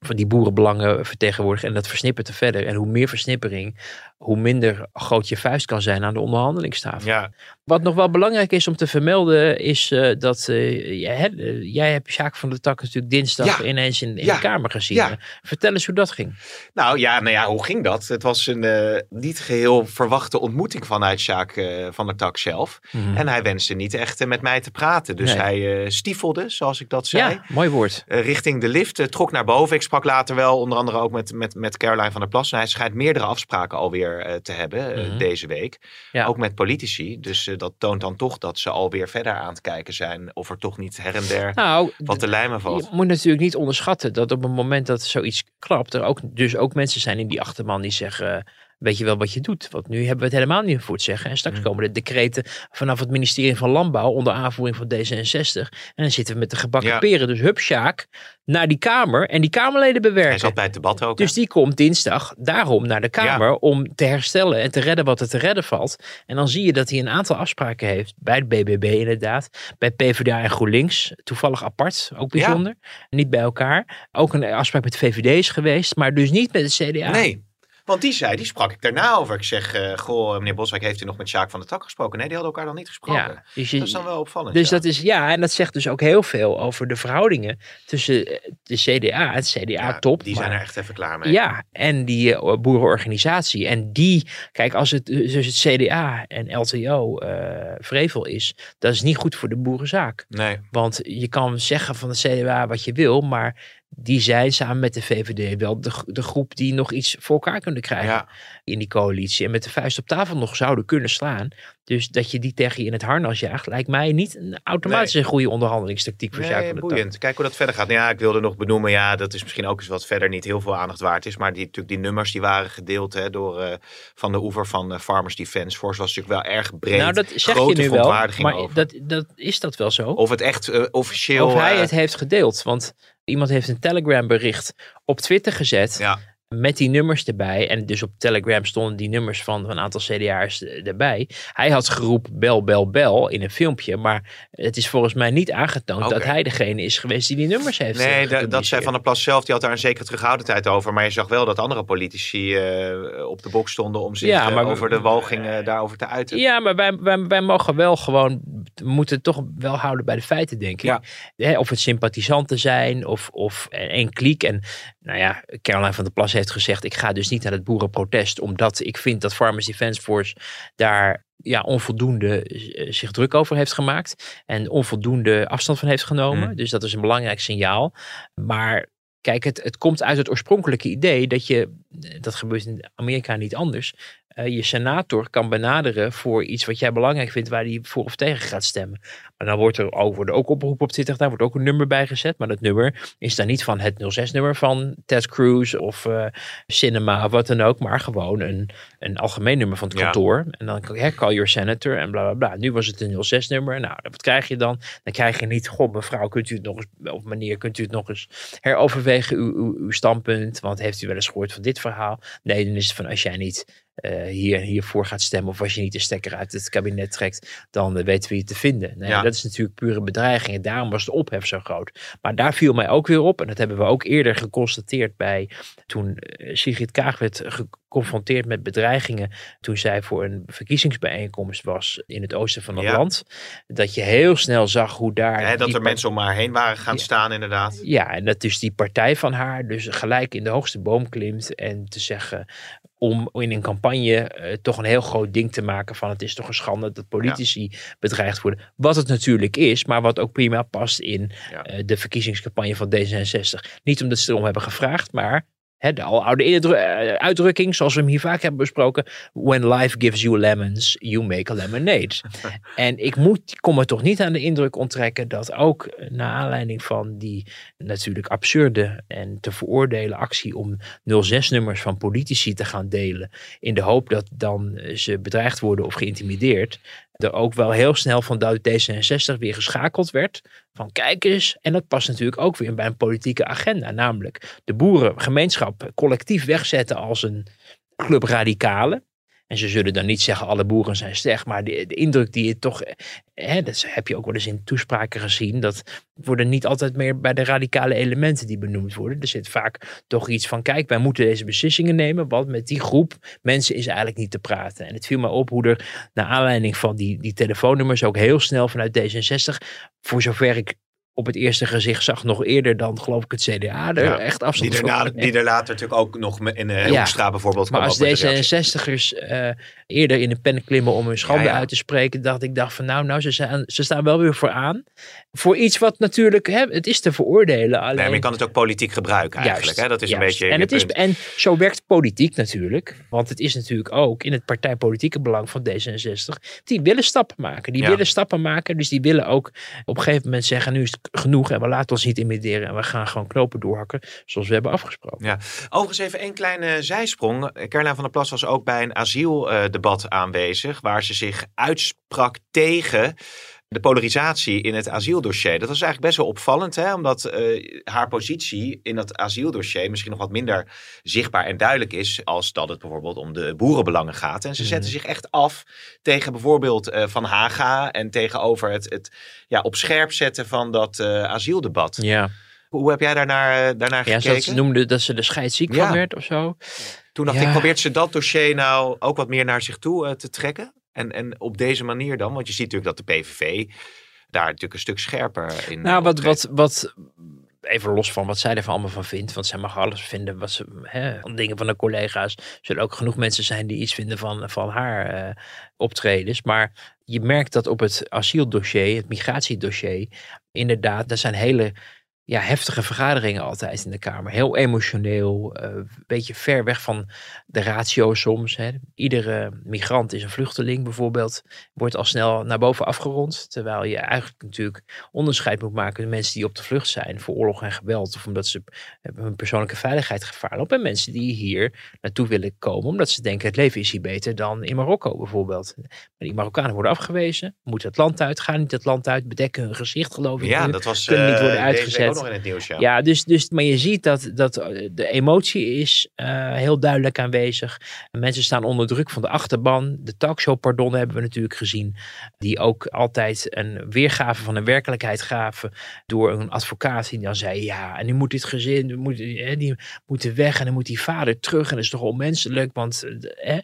van die boerenbelangen vertegenwoordigen. En dat versnippert er verder. En hoe meer versnippering, hoe minder groot je vuist kan zijn aan de onderhandelingstafel. Ja, Wat nog wel belangrijk is om te vermelden, is eh, dat eh, jij, eh, jij hebt Sjaak van der Tak natuurlijk dinsdag Ja. ineens in, in Ja. de Kamer gezien. Ja. Vertel eens hoe dat ging. Nou ja, nou ja, hoe ging dat? Het was een niet geheel verwachte ontmoeting vanuit Sjaak eh, van der Tak zelf. En hij wenste niet echt eh, met mij te praten. Dus Nee. hij eh, stiefelde, zoals ik dat zei. Ja, mooi woord. richting de lift, trok naar boven. Ik sprak later wel, onder andere ook met, met, met Caroline van der Plas. En hij schijnt meerdere afspraken alweer te hebben Mhm. deze week. Ja. Ook met politici. Dus dat toont dan toch dat ze alweer verder aan het kijken zijn. Of er toch niet her en der Nou, wat te lijmen valt. je moet natuurlijk niet onderschatten dat op het moment dat zoiets klapt, er ook, dus ook mensen zijn in die achterman die zeggen. Weet je wel wat je doet? Want nu hebben we het helemaal niet voor het zeggen. En straks Mm. komen de decreten vanaf het ministerie van Landbouw onder aanvoering van D66. En dan zitten we met de gebakken Ja. peren. Dus hup, Sjaak, naar die Kamer en die Kamerleden bewerken. Hij zat bij het debat ook. Dus hè? die komt dinsdag daarom naar de Kamer om te herstellen en te redden wat er te redden valt. En dan zie je dat hij een aantal afspraken heeft. Bij het BBB inderdaad. Bij PvdA en GroenLinks. Toevallig apart. Ook bijzonder. Niet bij elkaar. Ook een afspraak met de VVD is geweest. Maar dus niet met het CDA. Nee. Want die zei, die sprak ik daarna over. Ik zeg, eh, goh, meneer Boswijk, heeft u nog met Sjaak van der Tak gesproken? Nee, die hadden elkaar dan niet gesproken. Ja, dus je- Dat is dan wel opvallend. Dus ja. dat is, ja, en dat zegt dus ook heel veel over de verhoudingen tussen eh, de CDA het Ja, CDA-top. Die zijn er echt even klaar mee. Ja, en die eh, boerenorganisatie. En die, kijk, als het dus het CDA en LTO eh, vrevel is, dat is niet goed voor de boerenzaak. Nee. Want je kan zeggen van de CDA wat je wil, maar die zijn samen met de VVD wel de, de groep die nog iets voor elkaar kunnen krijgen Ja. in die coalitie. En met de vuist op tafel nog zouden kunnen slaan. Dus dat je die tegen je in het harnas jaagt, lijkt mij niet een automatisch een goede onderhandelingstactiek voor Nee, boeiend. Kijk hoe dat verder gaat. Nou ja, ik wilde nog benoemen, ja, dat is misschien ook eens wat verder niet heel veel aandacht waard is. Maar die, natuurlijk die nummers die waren gedeeld hè, door eh, Van de Oever van eh, Farmers Defence Force. was natuurlijk wel erg breed. Nou, dat zeg je nu wel, maar over. dat, dat, is dat wel zo? Of het echt eh, officieel... Of hij het heeft gedeeld. Want iemand heeft een Telegram bericht op Twitter gezet. Ja, met die nummers erbij. En dus op Telegram stonden die nummers van, van een aantal CDA's erbij. Hij had geroepen bel, bel, bel in een filmpje. Maar het is volgens mij niet aangetoond dat hij degene is geweest die die nummers heeft Nee, eh, da- dat zei. Van der Plas zelf. Die had daar een zekere terughoudendheid over. Maar je zag wel dat andere politici eh, op de box stonden om zich Ja, eh, maar over de walgingen daarover te uiten. Ja, maar wij, wij, wij mogen wel gewoon, we moeten toch wel houden bij de feiten, denk ik. Ja. Of het sympathisanten zijn of, of een kliek. En nou ja, Caroline van der Plas heeft gezegd, ik ga dus niet naar het boerenprotest, omdat ik vind dat Farmers Defence Force daar ja, onvoldoende eh, zich druk over heeft gemaakt. En onvoldoende afstand van heeft genomen. Hmm. Dus dat is een belangrijk signaal. Maar kijk, het, het komt uit het oorspronkelijke idee dat je, eh, dat gebeurt in Amerika niet anders, eh, je senator kan benaderen voor iets wat jij belangrijk vindt, waar hij voor of tegen gaat stemmen. Maar dan wordt er ook, worden ook oproepen op Twitter, daar wordt ook een nummer bij gezet. Maar dat nummer is dan niet van het 06-nummer van Ted Cruz of eh, Cinema of wat dan ook, maar gewoon een, een algemeen nummer van het Ja. kantoor. En dan kan je call your senator en bla bla bla. Nu was het een 06-nummer. Nou, wat krijg je dan? Dan krijg je niet, god mevrouw, kunt u het nog eens, of meneer, kunt u het nog eens heroverwegen, uw, uw, uw standpunt? Want heeft u wel eens gehoord van dit verhaal? Nee, dan is het van als jij niet eh, hier hiervoor gaat stemmen of als je niet de stekker uit het kabinet trekt, dan eh, weten we je te vinden. Nee, Ja. Dat is natuurlijk pure bedreiging en daarom was de ophef zo groot. Maar daar viel mij ook weer op, en dat hebben we ook eerder geconstateerd bij toen eh, Sigrid Kaag werd geconfronteerd met bedreigingen toen zij voor een verkiezingsbijeenkomst was in het oosten van het Ja. land. Dat je heel snel zag hoe daar... Dat er mensen om haar heen waren gaan staan inderdaad. ja, en dat dus die partij van haar dus gelijk in de hoogste boom klimt en te zeggen om in een campagne eh, toch een heel groot ding te maken van het is toch een schande dat politici bedreigd worden. Wat het natuurlijk is, maar wat ook prima past in Ja. eh, de verkiezingscampagne van D66. Niet omdat ze erom hebben gevraagd, maar hè, de aloude indru- eh, uitdrukking, zoals we hem hier vaak hebben besproken. When life gives you lemons, you make a lemonade. en ik moet, kom er toch niet aan de indruk onttrekken dat ook eh, naar aanleiding van die natuurlijk absurde en te veroordelen actie om 06-nummers van politici te gaan delen. In de hoop dat dan eh, ze bedreigd worden of geïntimideerd. Er ook wel heel snel van de D66 weer geschakeld werd. Van kijk eens. En dat past natuurlijk ook weer bij een politieke agenda. Namelijk de boerengemeenschap collectief wegzetten als een club radicalen. En ze zullen dan niet zeggen alle boeren zijn slecht. Maar de, indruk die je toch... eh, Hè, dat heb je ook wel eens in toespraken gezien. Dat worden niet altijd meer bij de radicale elementen die benoemd worden. Er zit vaak toch iets van, kijk, wij moeten deze beslissingen nemen, want met die groep mensen is eigenlijk niet te praten. En het viel me op hoe er, naar aanleiding van die, die telefoonnummers, ook heel snel vanuit D66, voor zover ik op het eerste gezicht zag, nog eerder dan geloof ik het CDA er Ja, echt afstand Die, die er later natuurlijk ook nog in uh, Ja. Hoekstra bijvoorbeeld Maar als ook met de reactie. D66'ers eh, eerder in de pen klimmen om hun schande Ja, ja. uit te spreken, dacht ik dacht van nou, nou ze, zijn, ze staan wel weer vooraan. Voor iets wat natuurlijk, hè, het is te veroordelen. Alleen, Nee, maar je kan het ook politiek gebruiken eigenlijk. Juist, hè? Dat is een beetje en, het is, en zo werkt politiek natuurlijk. Want het is natuurlijk ook in het partijpolitieke belang van D66. Die willen stappen maken. Die Ja. willen stappen maken. Dus die willen ook op een gegeven moment zeggen: nu is het genoeg en we laten ons niet intimideren. En we gaan gewoon knopen doorhakken zoals we hebben afgesproken. Ja. Overigens even één kleine zijsprong. Caroline van der Plas was ook bij een asieldebat aanwezig. Waar ze zich uitsprak tegen de polarisatie in het asieldossier. Dat was eigenlijk best wel opvallend. Hè? Omdat eh, haar positie in dat asieldossier misschien nog wat minder zichtbaar en duidelijk is. Als dat het bijvoorbeeld om de boerenbelangen gaat. En ze zetten zich echt af tegen bijvoorbeeld eh, Van Haga. En tegenover het, het ja, op scherp zetten van dat eh, asieldebat. Ja, Hoe heb jij daarnaar, daarnaar ja gekeken? dat ze noemden dat ze er scheidsziek Ja. van werd of zo. Toen dacht Ja. ik, probeert ze dat dossier nou ook wat meer naar zich toe te trekken? En, en op deze manier dan? Want je ziet natuurlijk dat de PVV daar natuurlijk een stuk scherper in Nou, eh, wat, optreedt. wat, wat, even los van wat zij ervan allemaal van vindt. Want zij mag alles vinden wat ze, hè, van dingen van de collega's. Er zullen ook genoeg mensen zijn die iets vinden van, van haar eh, optredens. Maar je merkt dat op het asieldossier, het migratiedossier, inderdaad, er zijn hele ja, heftige vergaderingen altijd in de Kamer. Heel emotioneel, eh, een beetje ver weg van de ratio soms. Hè. Iedere migrant is een vluchteling bijvoorbeeld. Wordt al snel naar boven afgerond. Terwijl je eigenlijk natuurlijk onderscheid moet maken. De mensen die op de vlucht zijn voor oorlog en geweld. Of omdat ze hun persoonlijke veiligheid gevaar lopen. En mensen die hier naartoe willen komen. Omdat ze denken het leven is hier beter dan in Marokko bijvoorbeeld. Maar die Marokkanen worden afgewezen. Moeten het land uit. Gaan niet het land uit. Bedekken hun gezicht geloof ik. Ja, nu. dat was Kunnen niet worden eh, week uitgezet. Ook nog in het nieuws. Ja. Ja, dus, dus, maar je ziet dat, dat eh, de emotie is eh, heel duidelijk aanwezig. Mensen staan onder druk van de achterban. De talkshow Pardon hebben we natuurlijk gezien. Die ook altijd een weergave van een werkelijkheid gaven. Door een advocaat die dan zei, ja, en nu moet dit gezin, moet, hè, die moeten weg. En dan moet die vader terug. En dat is toch onmenselijk, want... eh, Hè?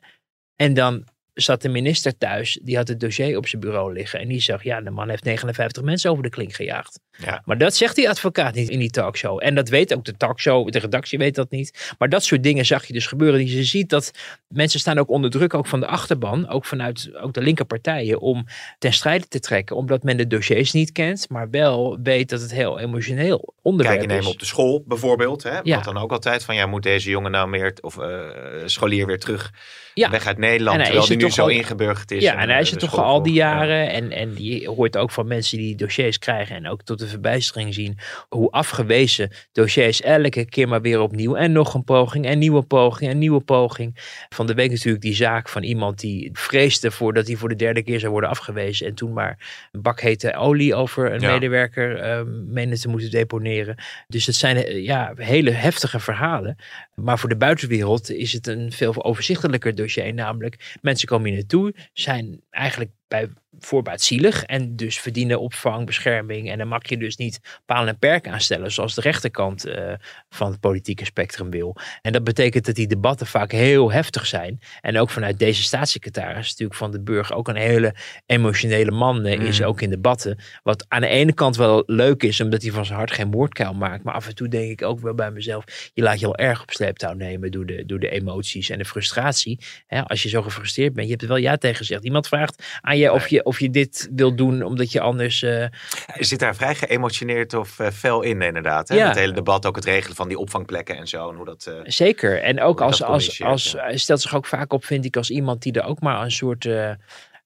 En dan zat de minister thuis, die had het dossier op zijn bureau liggen. En die zag, ja, de man heeft 59 mensen over de klink gejaagd. Ja. Maar dat zegt die advocaat niet in die talkshow. En dat weet ook de talkshow, de redactie weet dat niet. Maar dat soort dingen zag je dus gebeuren. Die je ziet dat mensen staan ook onder druk, ook van de achterban, ook vanuit ook de linkerpartijen, om ten strijde te trekken. Omdat men de dossiers niet kent, maar wel weet dat het heel emotioneel onderwerp Kijk je nemen is. op de school bijvoorbeeld. Hè? Ja. Wat dan ook altijd van, ja, moet deze jongen nou meer, of eh, scholier weer terug Ja. weg uit Nederland. En hij terwijl is die er nu zo al- ingeburgerd is. Ja, en, en eh, hij is de er toch al die. Ja. jaren. En, en je hoort ook van mensen die dossiers krijgen en ook tot de verbijstering zien hoe afgewezen dossiers elke keer maar weer opnieuw. En nog een poging en nieuwe poging en nieuwe poging. Van de week natuurlijk die zaak van iemand die vreesde voordat hij voor de derde keer zou worden afgewezen. En toen maar een bak hete olie over een Ja. medewerker eh meende te moeten deponeren. Dus het zijn eh, ja, hele heftige verhalen. Maar voor de buitenwereld is het een veel overzichtelijker dossier. Namelijk, mensen komen hier naartoe, zijn eigenlijk bij voorbaat zielig en dus verdienen opvang, bescherming. En dan mag je dus niet palen en perken aanstellen, zoals de rechterkant eh, van het politieke spectrum wil. En dat betekent dat die debatten vaak heel heftig zijn. En ook vanuit deze staatssecretaris, natuurlijk van de Burg, ook een hele emotionele man eh, is, Mhm. ook in debatten. Wat aan de ene kant wel leuk is, omdat hij van zijn hart geen moordkuil maakt. Maar af en toe denk ik ook wel bij mezelf, je laat je al erg op sleeptouw nemen door de, door de emoties en de frustratie. Hè, als je zo gefrustreerd bent, je hebt er wel ja tegen gezegd. Iemand vraagt aan je of, je of je dit wil doen omdat je anders... eh, zit daar vrij geëmotioneerd of eh, fel in inderdaad. Hè? Ja. Het hele debat, ook het regelen van die opvangplekken en zo. En hoe dat, eh, Zeker. En ook als, als, als, ja. stelt zich ook vaak op, vind ik, als iemand die er ook maar een soort.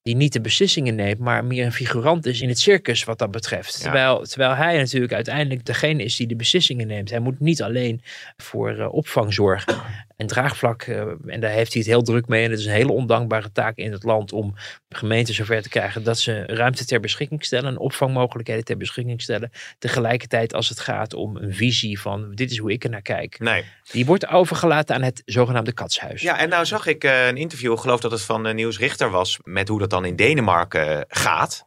die niet de beslissingen neemt, maar meer een figurant is in het circus wat dat betreft. Ja. Terwijl, terwijl hij natuurlijk uiteindelijk degene is die de beslissingen neemt. Hij moet niet alleen voor opvang zorgen en draagvlak. eh, en daar heeft hij het heel druk mee. En het is een hele ondankbare taak in het land om gemeenten zover te krijgen dat ze ruimte ter beschikking stellen en opvangmogelijkheden ter beschikking stellen. Tegelijkertijd als het gaat om een visie van dit is hoe ik er naar kijk. nee. Die wordt overgelaten aan het zogenaamde katshuis. Ja, en nou zag ik eh, een interview, ik geloof dat het van uh, Niels Richter was, met hoe dat dan in Denemarken eh, gaat.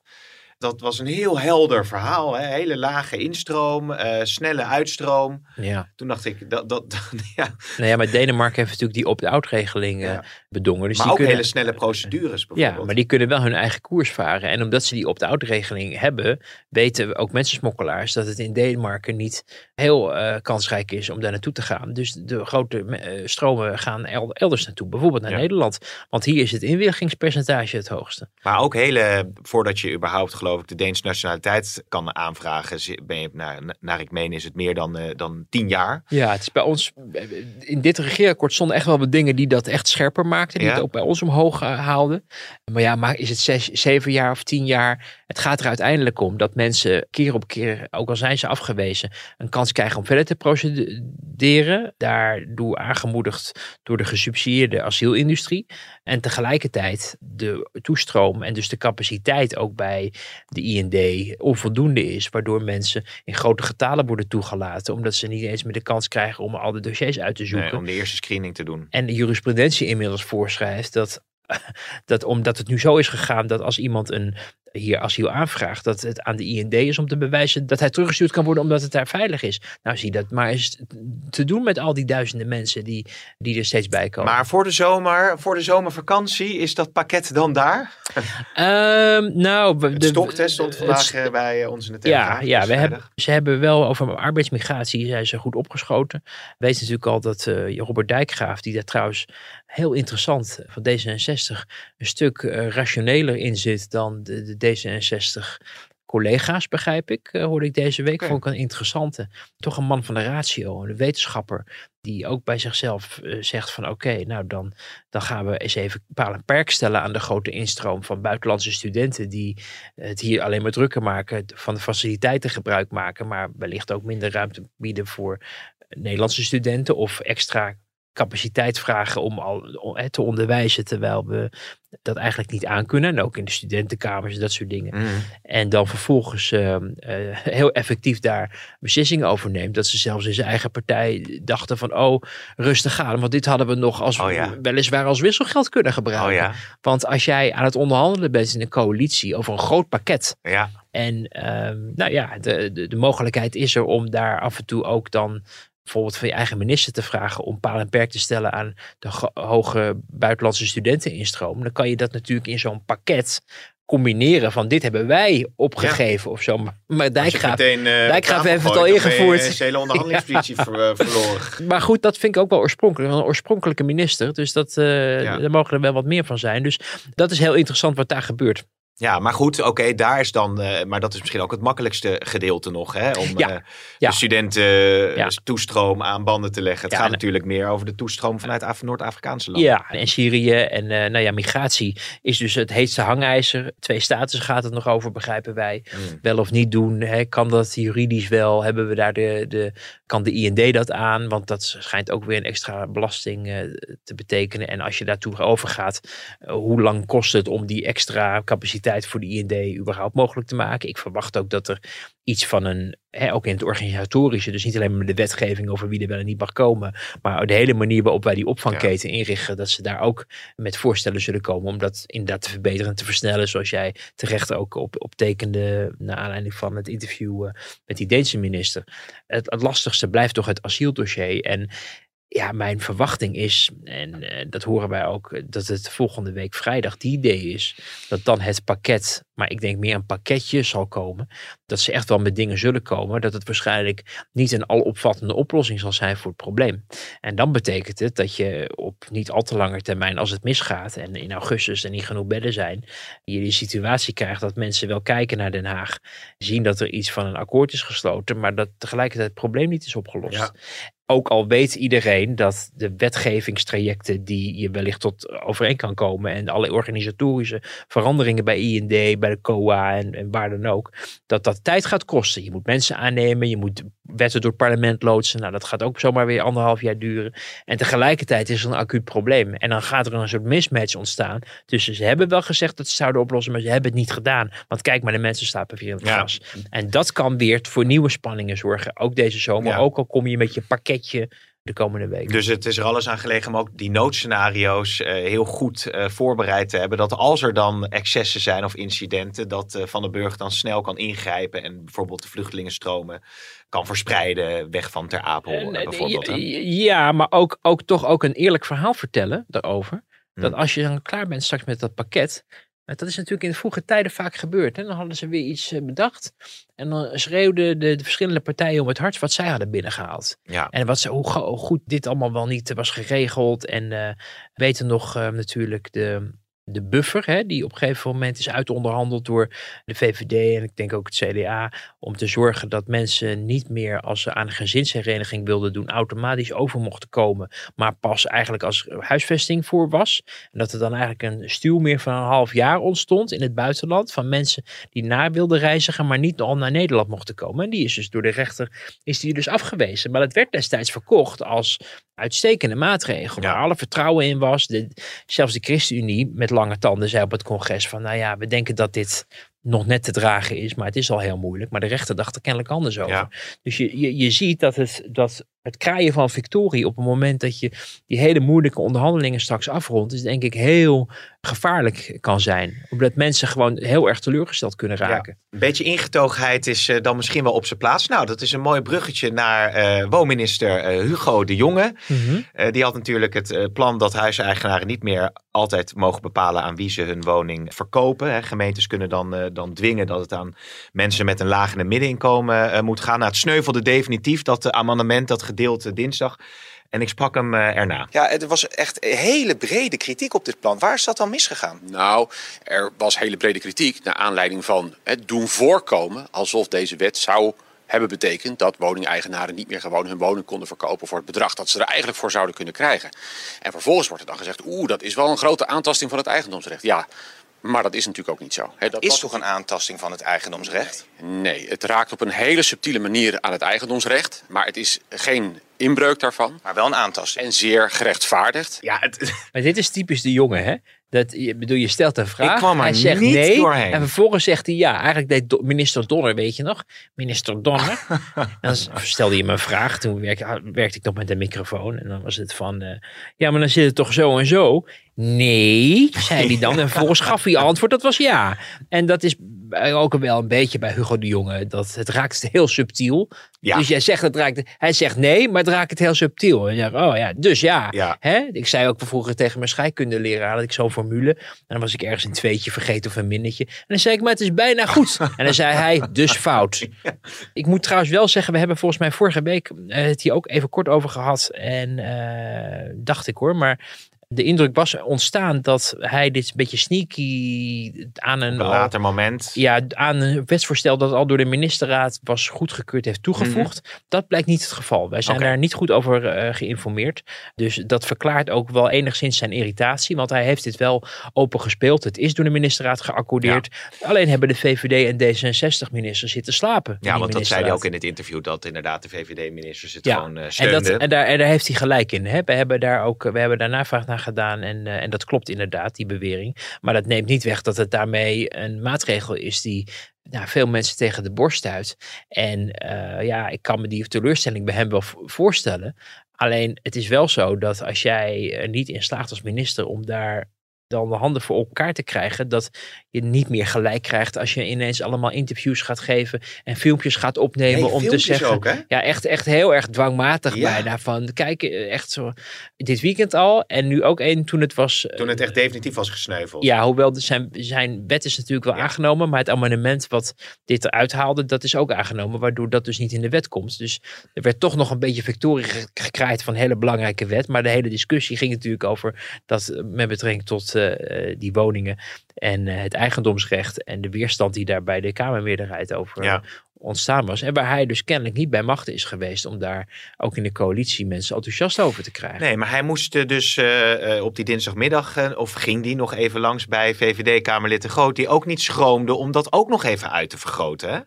Dat was een heel helder verhaal. Hè? Hele lage instroom, eh, snelle uitstroom. ja. Toen dacht ik, dat, dat, ja. Nou ja, maar Denemarken heeft natuurlijk die opt-out regeling Ja. bedongen. Dus maar die ook kunnen, hele snelle procedures bijvoorbeeld. Ja, maar die kunnen wel hun eigen koers varen. En omdat ze die opt-out regeling hebben, weten ook mensensmokkelaars dat het in Denemarken niet heel eh, kansrijk is om daar naartoe te gaan. Dus de grote eh, stromen gaan el- elders naartoe, bijvoorbeeld naar Ja. Nederland. Want hier is het inwilligingspercentage het hoogste. Maar ook hele, voordat je überhaupt geloof ik de Deense nationaliteit kan aanvragen, ben je, naar, naar ik meen is het meer dan, eh, dan tien jaar. Ja, het is bij ons, in dit regeerakkoord stonden echt wel wat dingen die dat echt scherper maakten. Die Ja. het ook bij ons omhoog eh, haalden. Maar ja, maar is het zes, zeven jaar of tien jaar? Het gaat er uiteindelijk om dat mensen keer op keer, ook al zijn ze afgewezen, een kans krijgen om verder te procederen. Daardoor aangemoedigd door de gesubsidieerde asielindustrie. En tegelijkertijd de toestroom en dus de capaciteit ook bij de IND onvoldoende is. Waardoor mensen in grote getalen worden toegelaten. Omdat ze niet eens meer de kans krijgen om al de dossiers uit te zoeken. Nee, om de eerste screening te doen. En de jurisprudentie inmiddels voorschrijft dat, dat omdat het nu zo is gegaan dat als iemand een hier asiel aanvraagt, dat het aan de IND is om te bewijzen dat hij teruggestuurd kan worden omdat het daar veilig is. Nou zie dat maar eens te doen met al die duizenden mensen die, die er steeds bij komen. Maar voor de zomer, voor de zomervakantie, is dat pakket dan daar? Ehm, nou, Het de- stokt, hè, stond vandaag eh, bij eh, ons in de Telegraaf. Ja, ja we hebben, ze hebben wel over arbeidsmigratie zijn ze goed opgeschoten. Weet natuurlijk al dat eh, Robert Dijkgraaf, die daar trouwens heel interessant van D66 een stuk rationeler in zit dan de, de D66 collega's, begrijp ik, uh, hoorde ik deze week. Oké. Vond ik een interessante. Toch een man van de ratio, een wetenschapper. Die ook bij zichzelf eh, zegt van oké, nou dan, dan gaan we eens even paal en perk stellen aan de grote instroom van buitenlandse studenten. Die het hier alleen maar drukker maken, van de faciliteiten gebruik maken. Maar wellicht ook minder ruimte bieden voor Nederlandse studenten of extra capaciteit vragen om al hè, te onderwijzen, terwijl we dat eigenlijk niet aankunnen. En ook in de studentenkamers en dat soort dingen. Mhm. En dan vervolgens eh, eh, heel effectief daar beslissingen over neemt. Dat ze zelfs in zijn eigen partij dachten van, oh, rustig aan. Want dit hadden we nog als, Oh ja. weliswaar als wisselgeld kunnen Oh gebruiken. ja, Want als jij aan het onderhandelen bent in een coalitie over een groot pakket. ja. En ehm, nou ja, de, de, de mogelijkheid is er om daar af en toe ook dan bijvoorbeeld van je eigen minister te vragen om paal en perk te stellen aan de hoge buitenlandse studenteninstroom. Dan kan je dat natuurlijk in zo'n pakket combineren van dit hebben wij opgegeven of zo. Maar, Dijkgraaf, meteen, eh, Dijkgraaf heeft het al ingevoerd. een hele onderhandelingspositie ver- eh, verloren. maar goed, dat vind ik ook wel oorspronkelijk. Een oorspronkelijke minister. Dus dat, Ja. daar mogen er wel wat meer van zijn. Dus dat is heel interessant wat daar gebeurt. Ja, maar goed, oké, daar is dan, eh, maar dat is misschien ook het makkelijkste gedeelte nog, hè, om Ja, eh, ja. de studenten Ja. toestroom aan banden te leggen. Het gaat en- natuurlijk meer over de toestroom vanuit Af- Noord-Afrikaanse landen. Ja, en Syrië en eh, nou ja, migratie is dus het heetste hangijzer. Twee staten gaat het nog over, begrijpen wij. Mm. Wel of niet doen. Hè? Kan dat juridisch wel? Hebben we daar de, de, kan de IND dat aan? Want dat schijnt ook weer een extra belasting eh, te betekenen. En als je daartoe overgaat, eh, hoe lang kost het om die extra capaciteit voor de IND überhaupt mogelijk te maken? Ik verwacht ook dat er iets van een, hè, ook in het organisatorische, dus niet alleen maar de wetgeving over wie er wel en niet mag komen, maar de hele manier waarop wij die opvangketen inrichten, dat ze daar ook met voorstellen zullen komen om dat inderdaad te verbeteren en te versnellen, zoals jij terecht ook op, optekende naar aanleiding van het interview eh, met die Deense minister. Het, het lastigste blijft toch het asieldossier en ja, mijn verwachting is, en eh, dat horen wij ook, eh, dat het volgende week vrijdag die idee is. Dat dan het pakket, maar ik denk meer een pakketje zal komen. Dat ze echt wel met dingen zullen komen. Dat het waarschijnlijk niet een alopvattende oplossing zal zijn voor het probleem. En dan betekent het dat je op niet al te lange termijn, als het misgaat en in augustus er niet genoeg bedden zijn, je die situatie krijgt dat mensen wel kijken naar Den Haag, zien dat er iets van een akkoord is gesloten, maar dat tegelijkertijd het probleem niet is opgelost. Ja. Ook al weet iedereen dat de wetgevingstrajecten die je wellicht tot overeen kan komen en alle organisatorische veranderingen bij IND, bij de COA en, en waar dan ook, dat dat tijd gaat kosten. Je moet mensen aannemen, je moet wetten door het parlement loodsen. Nou, dat gaat ook zomaar weer anderhalf jaar duren. En tegelijkertijd is er een acuut probleem. En dan gaat er een soort mismatch ontstaan. tussen ze hebben wel gezegd dat ze zouden oplossen, maar ze hebben het niet gedaan. Want kijk maar, de mensen slapen weer in het Ja. gras. En dat kan weer voor nieuwe spanningen zorgen. Ook deze zomer. Ja. Ook al kom je met je pakketje de komende week. Dus het is er alles aan gelegen om ook die noodscenario's eh, heel goed eh, voorbereid te hebben. Dat als er dan excessen zijn of incidenten, dat eh, Van den Burg dan snel kan ingrijpen en bijvoorbeeld de vluchtelingenstromen kan verspreiden weg van Ter Apel bijvoorbeeld. Ja, maar ook, ook toch ook een eerlijk verhaal vertellen daarover. Dat Hmm. als je dan klaar bent straks met dat pakket. Want Dat is natuurlijk in vroege tijden vaak gebeurd. Hè? Dan hadden ze weer iets eh, bedacht. En dan schreeuwden de, de verschillende partijen om het hart wat zij hadden binnengehaald. Ja. En wat ze, hoe, go- hoe goed dit allemaal wel niet was geregeld. En eh weten nog eh, natuurlijk de, de buffer, hè, die op een gegeven moment is uitonderhandeld door de VVD en ik denk ook het CDA. Om te zorgen dat mensen niet meer als ze aan een gezinshereniging wilden doen, automatisch over mochten komen. Maar pas eigenlijk als huisvesting voor was. En dat er dan eigenlijk een stuw meer van een half jaar ontstond in het buitenland. Van mensen die naar wilden reizigen, maar niet al naar Nederland mochten komen. En die is dus door de rechter is die dus afgewezen. Maar dat werd destijds verkocht als uitstekende maatregel. Ja. Waar alle vertrouwen in was. De, zelfs de ChristenUnie met lange tanden zei op het congres van... nou ja, we denken dat dit nog net te dragen is, maar het is al heel moeilijk. Maar de rechter dacht er kennelijk anders over. Ja. Dus je, je, je ziet dat het, dat het kraaien van victorie op het moment dat je die hele moeilijke onderhandelingen straks afrondt, is denk ik heel gevaarlijk kan zijn. Omdat mensen gewoon heel erg teleurgesteld kunnen raken. Een beetje ingetogenheid is eh, dan misschien wel op zijn plaats. Nou, dat is een mooi bruggetje naar eh woonminister eh, Hugo de Jonge. Mhm. Die had natuurlijk het plan dat huiseigenaren niet meer altijd mogen bepalen aan wie ze hun woning verkopen. Hè. Gemeentes kunnen dan, dan dwingen dat het aan mensen met een laag en een middeninkomen moet gaan. Nou, het sneuvelde definitief dat amendement dat gedeelte dinsdag. En ik sprak hem eh, erna. Ja, er was echt hele brede kritiek op dit plan. Waar is dat dan misgegaan? Nou, er was hele brede kritiek naar aanleiding van het doen voorkomen alsof deze wet zou hebben betekend dat woningeigenaren niet meer gewoon hun woning konden verkopen voor het bedrag dat ze er eigenlijk voor zouden kunnen krijgen. En vervolgens wordt er dan gezegd, oeh, dat is wel een grote aantasting van het eigendomsrecht. Ja, maar dat is natuurlijk ook niet zo. He, dat is was- toch een aantasting van het eigendomsrecht? Nee, het raakt op een hele subtiele manier aan het eigendomsrecht, maar het is geen inbreuk daarvan Maar wel een aantasting. en zeer gerechtvaardigd. Ja, het, Maar dit is typisch de jongen, hè? Dat, je, bedoel, je stelt een vraag, Ik kwam er hij zegt niet nee, doorheen. en vervolgens zegt hij ja. Eigenlijk deed minister Donner, weet je nog? Minister Donner. en dan stelde je me een vraag, toen werk- werkte ik nog met de microfoon. En dan was het van, eh, ja, maar dan zit het toch zo en zo? Nee, zei hij dan. En vervolgens gaf hij antwoord, dat was ja. En dat is ook wel een beetje bij Hugo de Jonge. Dat het raakt heel subtiel. Ja. Dus jij zegt het raakt, hij zegt nee, maar het raakt het heel subtiel. En je zegt, oh ja, dus ja. Ja. Hè? Ik zei ook vroeger tegen mijn scheikundeleraar, had ik zo'n formule. En dan was ik ergens een tweetje vergeten of een minnetje. En dan zei ik, maar het is bijna goed. En dan zei hij, dus fout. Ik moet trouwens wel zeggen, we hebben volgens mij vorige week eh, het hier ook even kort over gehad. En eh, dacht ik hoor, maar de indruk was ontstaan dat hij dit een beetje sneaky aan een... later moment. ja, aan een wetsvoorstel dat al door de ministerraad was goedgekeurd heeft toegevoegd. Dat blijkt niet het geval. Wij zijn Mhm. Daar niet goed over eh, geïnformeerd. Dus dat verklaart ook wel enigszins zijn irritatie. Want hij heeft dit wel open gespeeld. Het is door de ministerraad geaccordeerd. Alleen hebben de VVD en D66-ministers zitten slapen. Ja, want dat zei hij ook in het interview. Dat inderdaad de VVD-ministers het Ja, gewoon eh En, dat, en, daar, en daar heeft hij gelijk in. Hè? We hebben daar ook we hebben daar navraag naar gedaan. En, eh, en dat klopt inderdaad, die bewering. Maar dat neemt niet weg dat het daarmee een maatregel is die nou, veel mensen tegen de borst stuit. En eh, ja, ik kan me die teleurstelling bij hem wel voorstellen. Alleen het is wel zo dat als jij er niet in slaagt als minister om daar dan de handen voor elkaar te krijgen, dat je niet meer gelijk krijgt als je ineens allemaal interviews gaat geven en filmpjes gaat opnemen Nee, om te zeggen. ook? Ja, echt, echt heel erg dwangmatig Ja. bijna. Van kijk, eh, echt zo. Dit weekend al. En nu ook één toen het was. eh, Toen het echt definitief was gesneuveld. Ja, hoewel zijn, zijn wet is natuurlijk wel Ja. aangenomen. Maar het amendement wat dit eruit haalde, dat is ook aangenomen. Waardoor dat dus niet in de wet komt. Dus er werd toch nog een beetje victorie ge- gekraaid van een hele belangrijke wet. Maar de hele discussie ging natuurlijk over dat eh, met betrekking tot die woningen. En eh, het eigendomsrecht. En de weerstand die daar bij de Kamermeerderheid over Ja. ontstaan was. En waar hij dus kennelijk niet bij machten is geweest om daar ook in de coalitie mensen enthousiast over te krijgen. Nee, maar hij moest eh, dus eh, eh, op die dinsdagmiddag, eh, of ging die nog even langs bij VVD-Kamerlid de Groot, die ook niet schroomde om dat ook nog even uit te vergroten. Hè?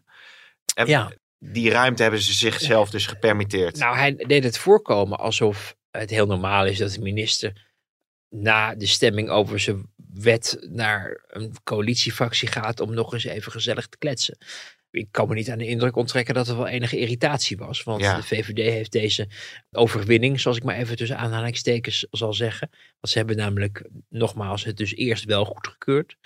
En Ja. Die ruimte hebben ze zichzelf dus gepermitteerd. Nou, hij deed het voorkomen alsof het heel normaal is dat de minister na de stemming over zijn wet naar een coalitiefractie gaat om nog eens even gezellig te kletsen. Ik kan me niet aan de indruk onttrekken dat er wel enige irritatie was. Want Ja. de VVD heeft deze overwinning, zoals ik maar even tussen aanhalingstekens zal zeggen. Want ze hebben namelijk, nogmaals, het dus eerst wel goedgekeurd.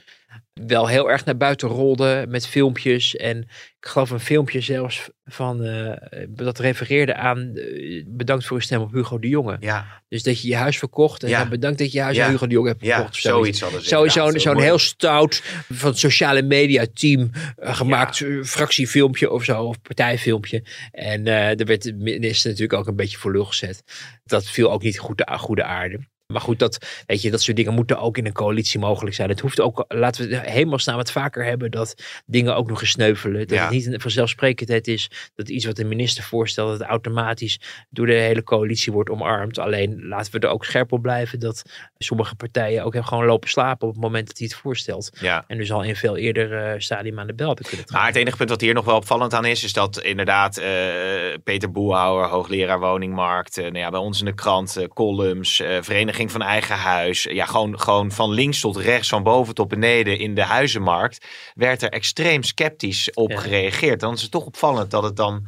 Wel heel erg naar buiten rolde met filmpjes. En ik geloof een filmpje zelfs van, eh, dat refereerde aan, eh, bedankt voor uw stem op Hugo de Jonge. ja, Dus dat je je huis verkocht en Ja. dan bedankt dat je huis Ja. aan Hugo de Jonge hebt verkocht. zoiets hadden ze Zo, zo'n heel stout van het sociale media team eh, gemaakt fractiefilmpje of zo, of partijfilmpje. En er werd de minister natuurlijk ook een beetje voor lul gezet. Dat viel ook niet goed de goede aarde. Maar goed, dat, weet je, dat soort dingen moeten ook in een coalitie mogelijk zijn. Het hoeft ook, laten we hemelsnaam het vaker hebben, dat dingen ook nog eens sneuvelen. Dat Ja. het niet een vanzelfsprekendheid is dat iets wat de minister voorstelt, dat het automatisch door de hele coalitie wordt omarmd. Alleen laten we er ook scherp op blijven dat sommige partijen ook gewoon lopen slapen op het moment dat hij het voorstelt. Ja. En dus al in veel eerder eh, stadium aan de bel hebben kunnen Maar trekken. het enige punt wat hier nog wel opvallend aan is, is dat inderdaad eh, Peter Boelhouwer, hoogleraar woningmarkt, eh, nou ja, bij ons in de krant, columns, eh, Vereniging van Eigen Huis, ja, gewoon, gewoon van links tot rechts, van boven tot beneden in de huizenmarkt, werd er extreem sceptisch op Ja. gereageerd. Dan is het toch opvallend dat het dan,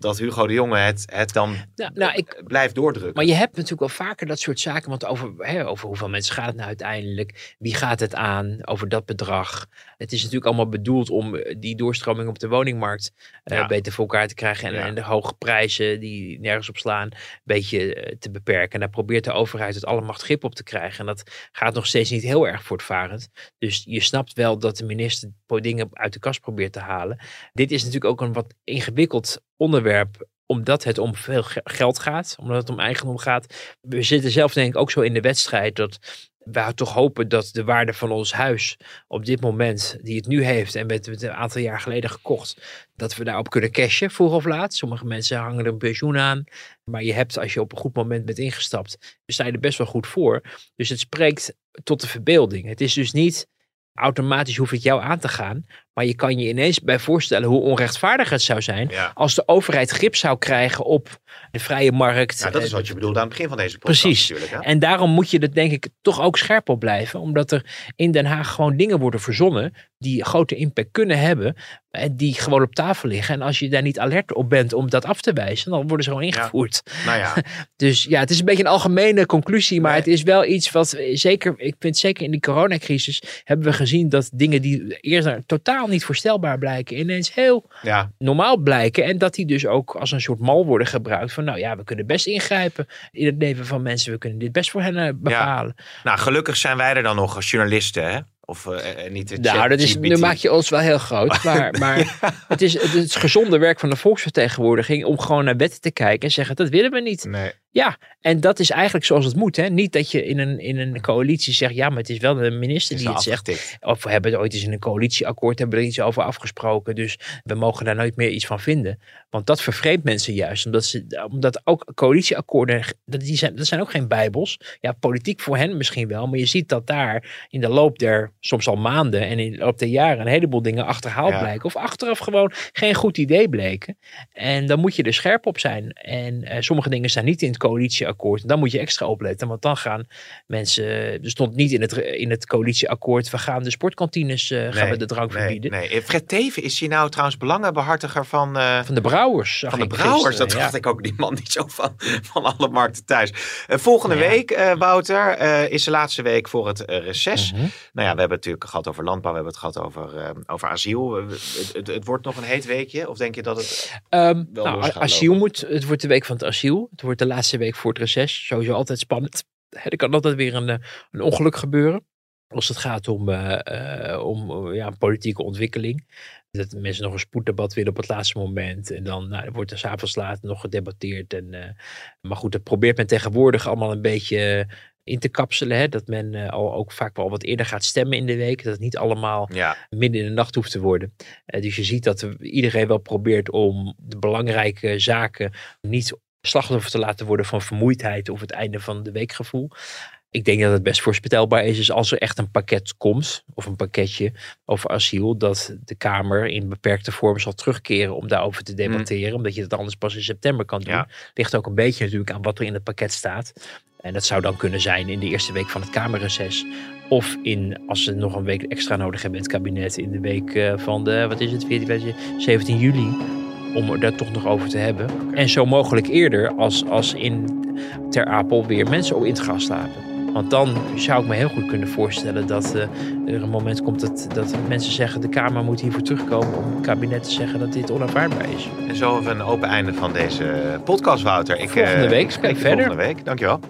dat Hugo de Jonge het, het dan Nou, nou, ik, blijft doordrukken. Maar je hebt natuurlijk wel vaker dat soort zaken. Want over, hè, over hoeveel mensen gaat het nou uiteindelijk? Wie gaat het aan? Over dat bedrag. Het is natuurlijk allemaal bedoeld om eh, die doorstroming op de woningmarkt eh, Ja. beter voor elkaar te krijgen. En, Ja. en de hoge prijzen die nergens op slaan, een beetje eh, te beperken. En daar probeert de overheid het allemaal grip op te krijgen. En dat gaat nog steeds niet heel erg voortvarend. Dus je snapt wel dat de minister dingen uit de kast probeert te halen. Dit is natuurlijk ook een wat ingewikkeld onderwerp omdat het om veel ge- geld gaat, omdat het om eigendom gaat. We zitten zelf denk ik ook zo in de wedstrijd dat we toch hopen dat de waarde van ons huis op dit moment, die het nu heeft en het een aantal jaar geleden gekocht, dat we daarop kunnen cashen, vroeg of laat. Sommige mensen hangen er een pensioen aan, maar je hebt, als je op een goed moment bent ingestapt, sta je er best wel goed voor. Dus het spreekt tot de verbeelding. Het is dus niet automatisch hoeft het jou aan te gaan, maar je kan je ineens bij voorstellen hoe onrechtvaardig het zou zijn Ja. als de overheid grip zou krijgen op de vrije markt. Nou, dat is Eh, wat je bedoelde aan het begin van deze podcast Precies. Hè? En daarom moet je er denk ik toch ook scherp op blijven. Omdat er in Den Haag gewoon dingen worden verzonnen die grote impact kunnen hebben. En die gewoon op tafel liggen. En als je daar niet alert op bent om dat af te wijzen, dan worden ze gewoon ingevoerd. Nou ja, Dus ja, het is een beetje een algemene conclusie. Maar Nee. het is wel iets wat eh, zeker, ik vind zeker in die coronacrisis hebben we gezien dat dingen die eerder totaal niet voorstelbaar blijken, ineens heel ja. normaal blijken. En dat die dus ook als een soort mal worden gebruikt. Van nou ja, we kunnen best ingrijpen in het leven van mensen. We kunnen dit best voor hen eh, bepalen. Nou, gelukkig zijn wij er dan nog als journalisten, hè? Of eh, eh, niet de nou, dat is, nu maak je ons wel heel groot. Maar, maar het, is, het is gezonde werk van de volksvertegenwoordiging om gewoon naar wetten te kijken en zeggen dat willen we niet. Nee. Ja, en dat is eigenlijk zoals het moet. Hè? Niet dat je in een, in een coalitie zegt, ja, maar het is wel de minister Is die het zegt. afgetikt. Of we hebben ooit eens in een coalitieakkoord hebben we er iets over afgesproken. Dus we mogen daar nooit meer iets van vinden. Want dat vervreemdt mensen juist. Omdat, ze, omdat ook coalitieakkoorden, dat, die zijn, dat zijn ook geen bijbels. Ja, politiek voor hen misschien wel. Maar je ziet dat daar in de loop der, soms al maanden en in de loop der jaren, een heleboel dingen achterhaald Ja. blijken. Of achteraf gewoon geen goed idee bleken. En dan moet je er scherp op zijn. En eh, sommige dingen staan niet in het coalitieakkoord. En dan moet je extra opletten. Want dan gaan mensen. Er stond niet in het, in het coalitieakkoord. We gaan de sportkantines. eh, gaan we de drank nee, verbieden. Nee. Eh, Fred Teven, is hij nou trouwens belangenbehartiger van, eh, Van de brouwers. van de brouwers? gisteren, Dat ja. dacht ik ook, die man niet zo van, van alle markten thuis. Volgende Ja. week, Wouter, is de laatste week voor het reces. Mhm. Nou ja, we hebben het natuurlijk gehad over landbouw, we hebben het gehad over, over asiel. Het, het, het wordt nog een heet weekje? Of denk je dat het... Wel nou, asiel lopen. moet, het wordt de week van het asiel. Het wordt de laatste week voor het reces. Sowieso altijd spannend. Er kan altijd weer een, eh, een ongeluk gebeuren. Als het gaat om, eh, eh, om ja, politieke ontwikkeling. Dat mensen nog een spoeddebat willen op het laatste moment. En dan nou, wordt er s'avonds laat nog gedebatteerd. En, maar goed, dat probeert men tegenwoordig allemaal een beetje in te kapselen. Hè? Dat men al ook vaak wel wat eerder gaat stemmen in de week. Dat het niet allemaal Ja, midden in de nacht hoeft te worden. Dus je ziet dat er- iedereen wel probeert om de belangrijke zaken niet slachtoffer te laten worden van vermoeidheid of het einde van de weekgevoel. Ik denk dat het best voorspelbaar is, is als er echt een pakket komt, of een pakketje over asiel, dat de Kamer in beperkte vorm zal terugkeren om daarover te debatteren, omdat je dat anders pas in september kan doen. Ja. Ligt ook een beetje natuurlijk aan wat er in het pakket staat. En dat zou dan kunnen zijn in de eerste week van het Kamerreces. Of in, als ze nog een week extra nodig hebben in het kabinet, in de week eh, van de, wat is het, 14, 17 juli. Om er daar toch nog over te hebben. En zo mogelijk eerder als, als in Ter Apel weer mensen op in het gas slapen. Want dan zou ik me heel goed kunnen voorstellen dat eh, er een moment komt dat, dat mensen zeggen... de Kamer moet hiervoor terugkomen om het kabinet te zeggen dat dit onaanvaardbaar is. en zo we een open einde van deze podcast, Wouter. Ik, Volgende eh, week spreek je verder. Volgende week, dankjewel.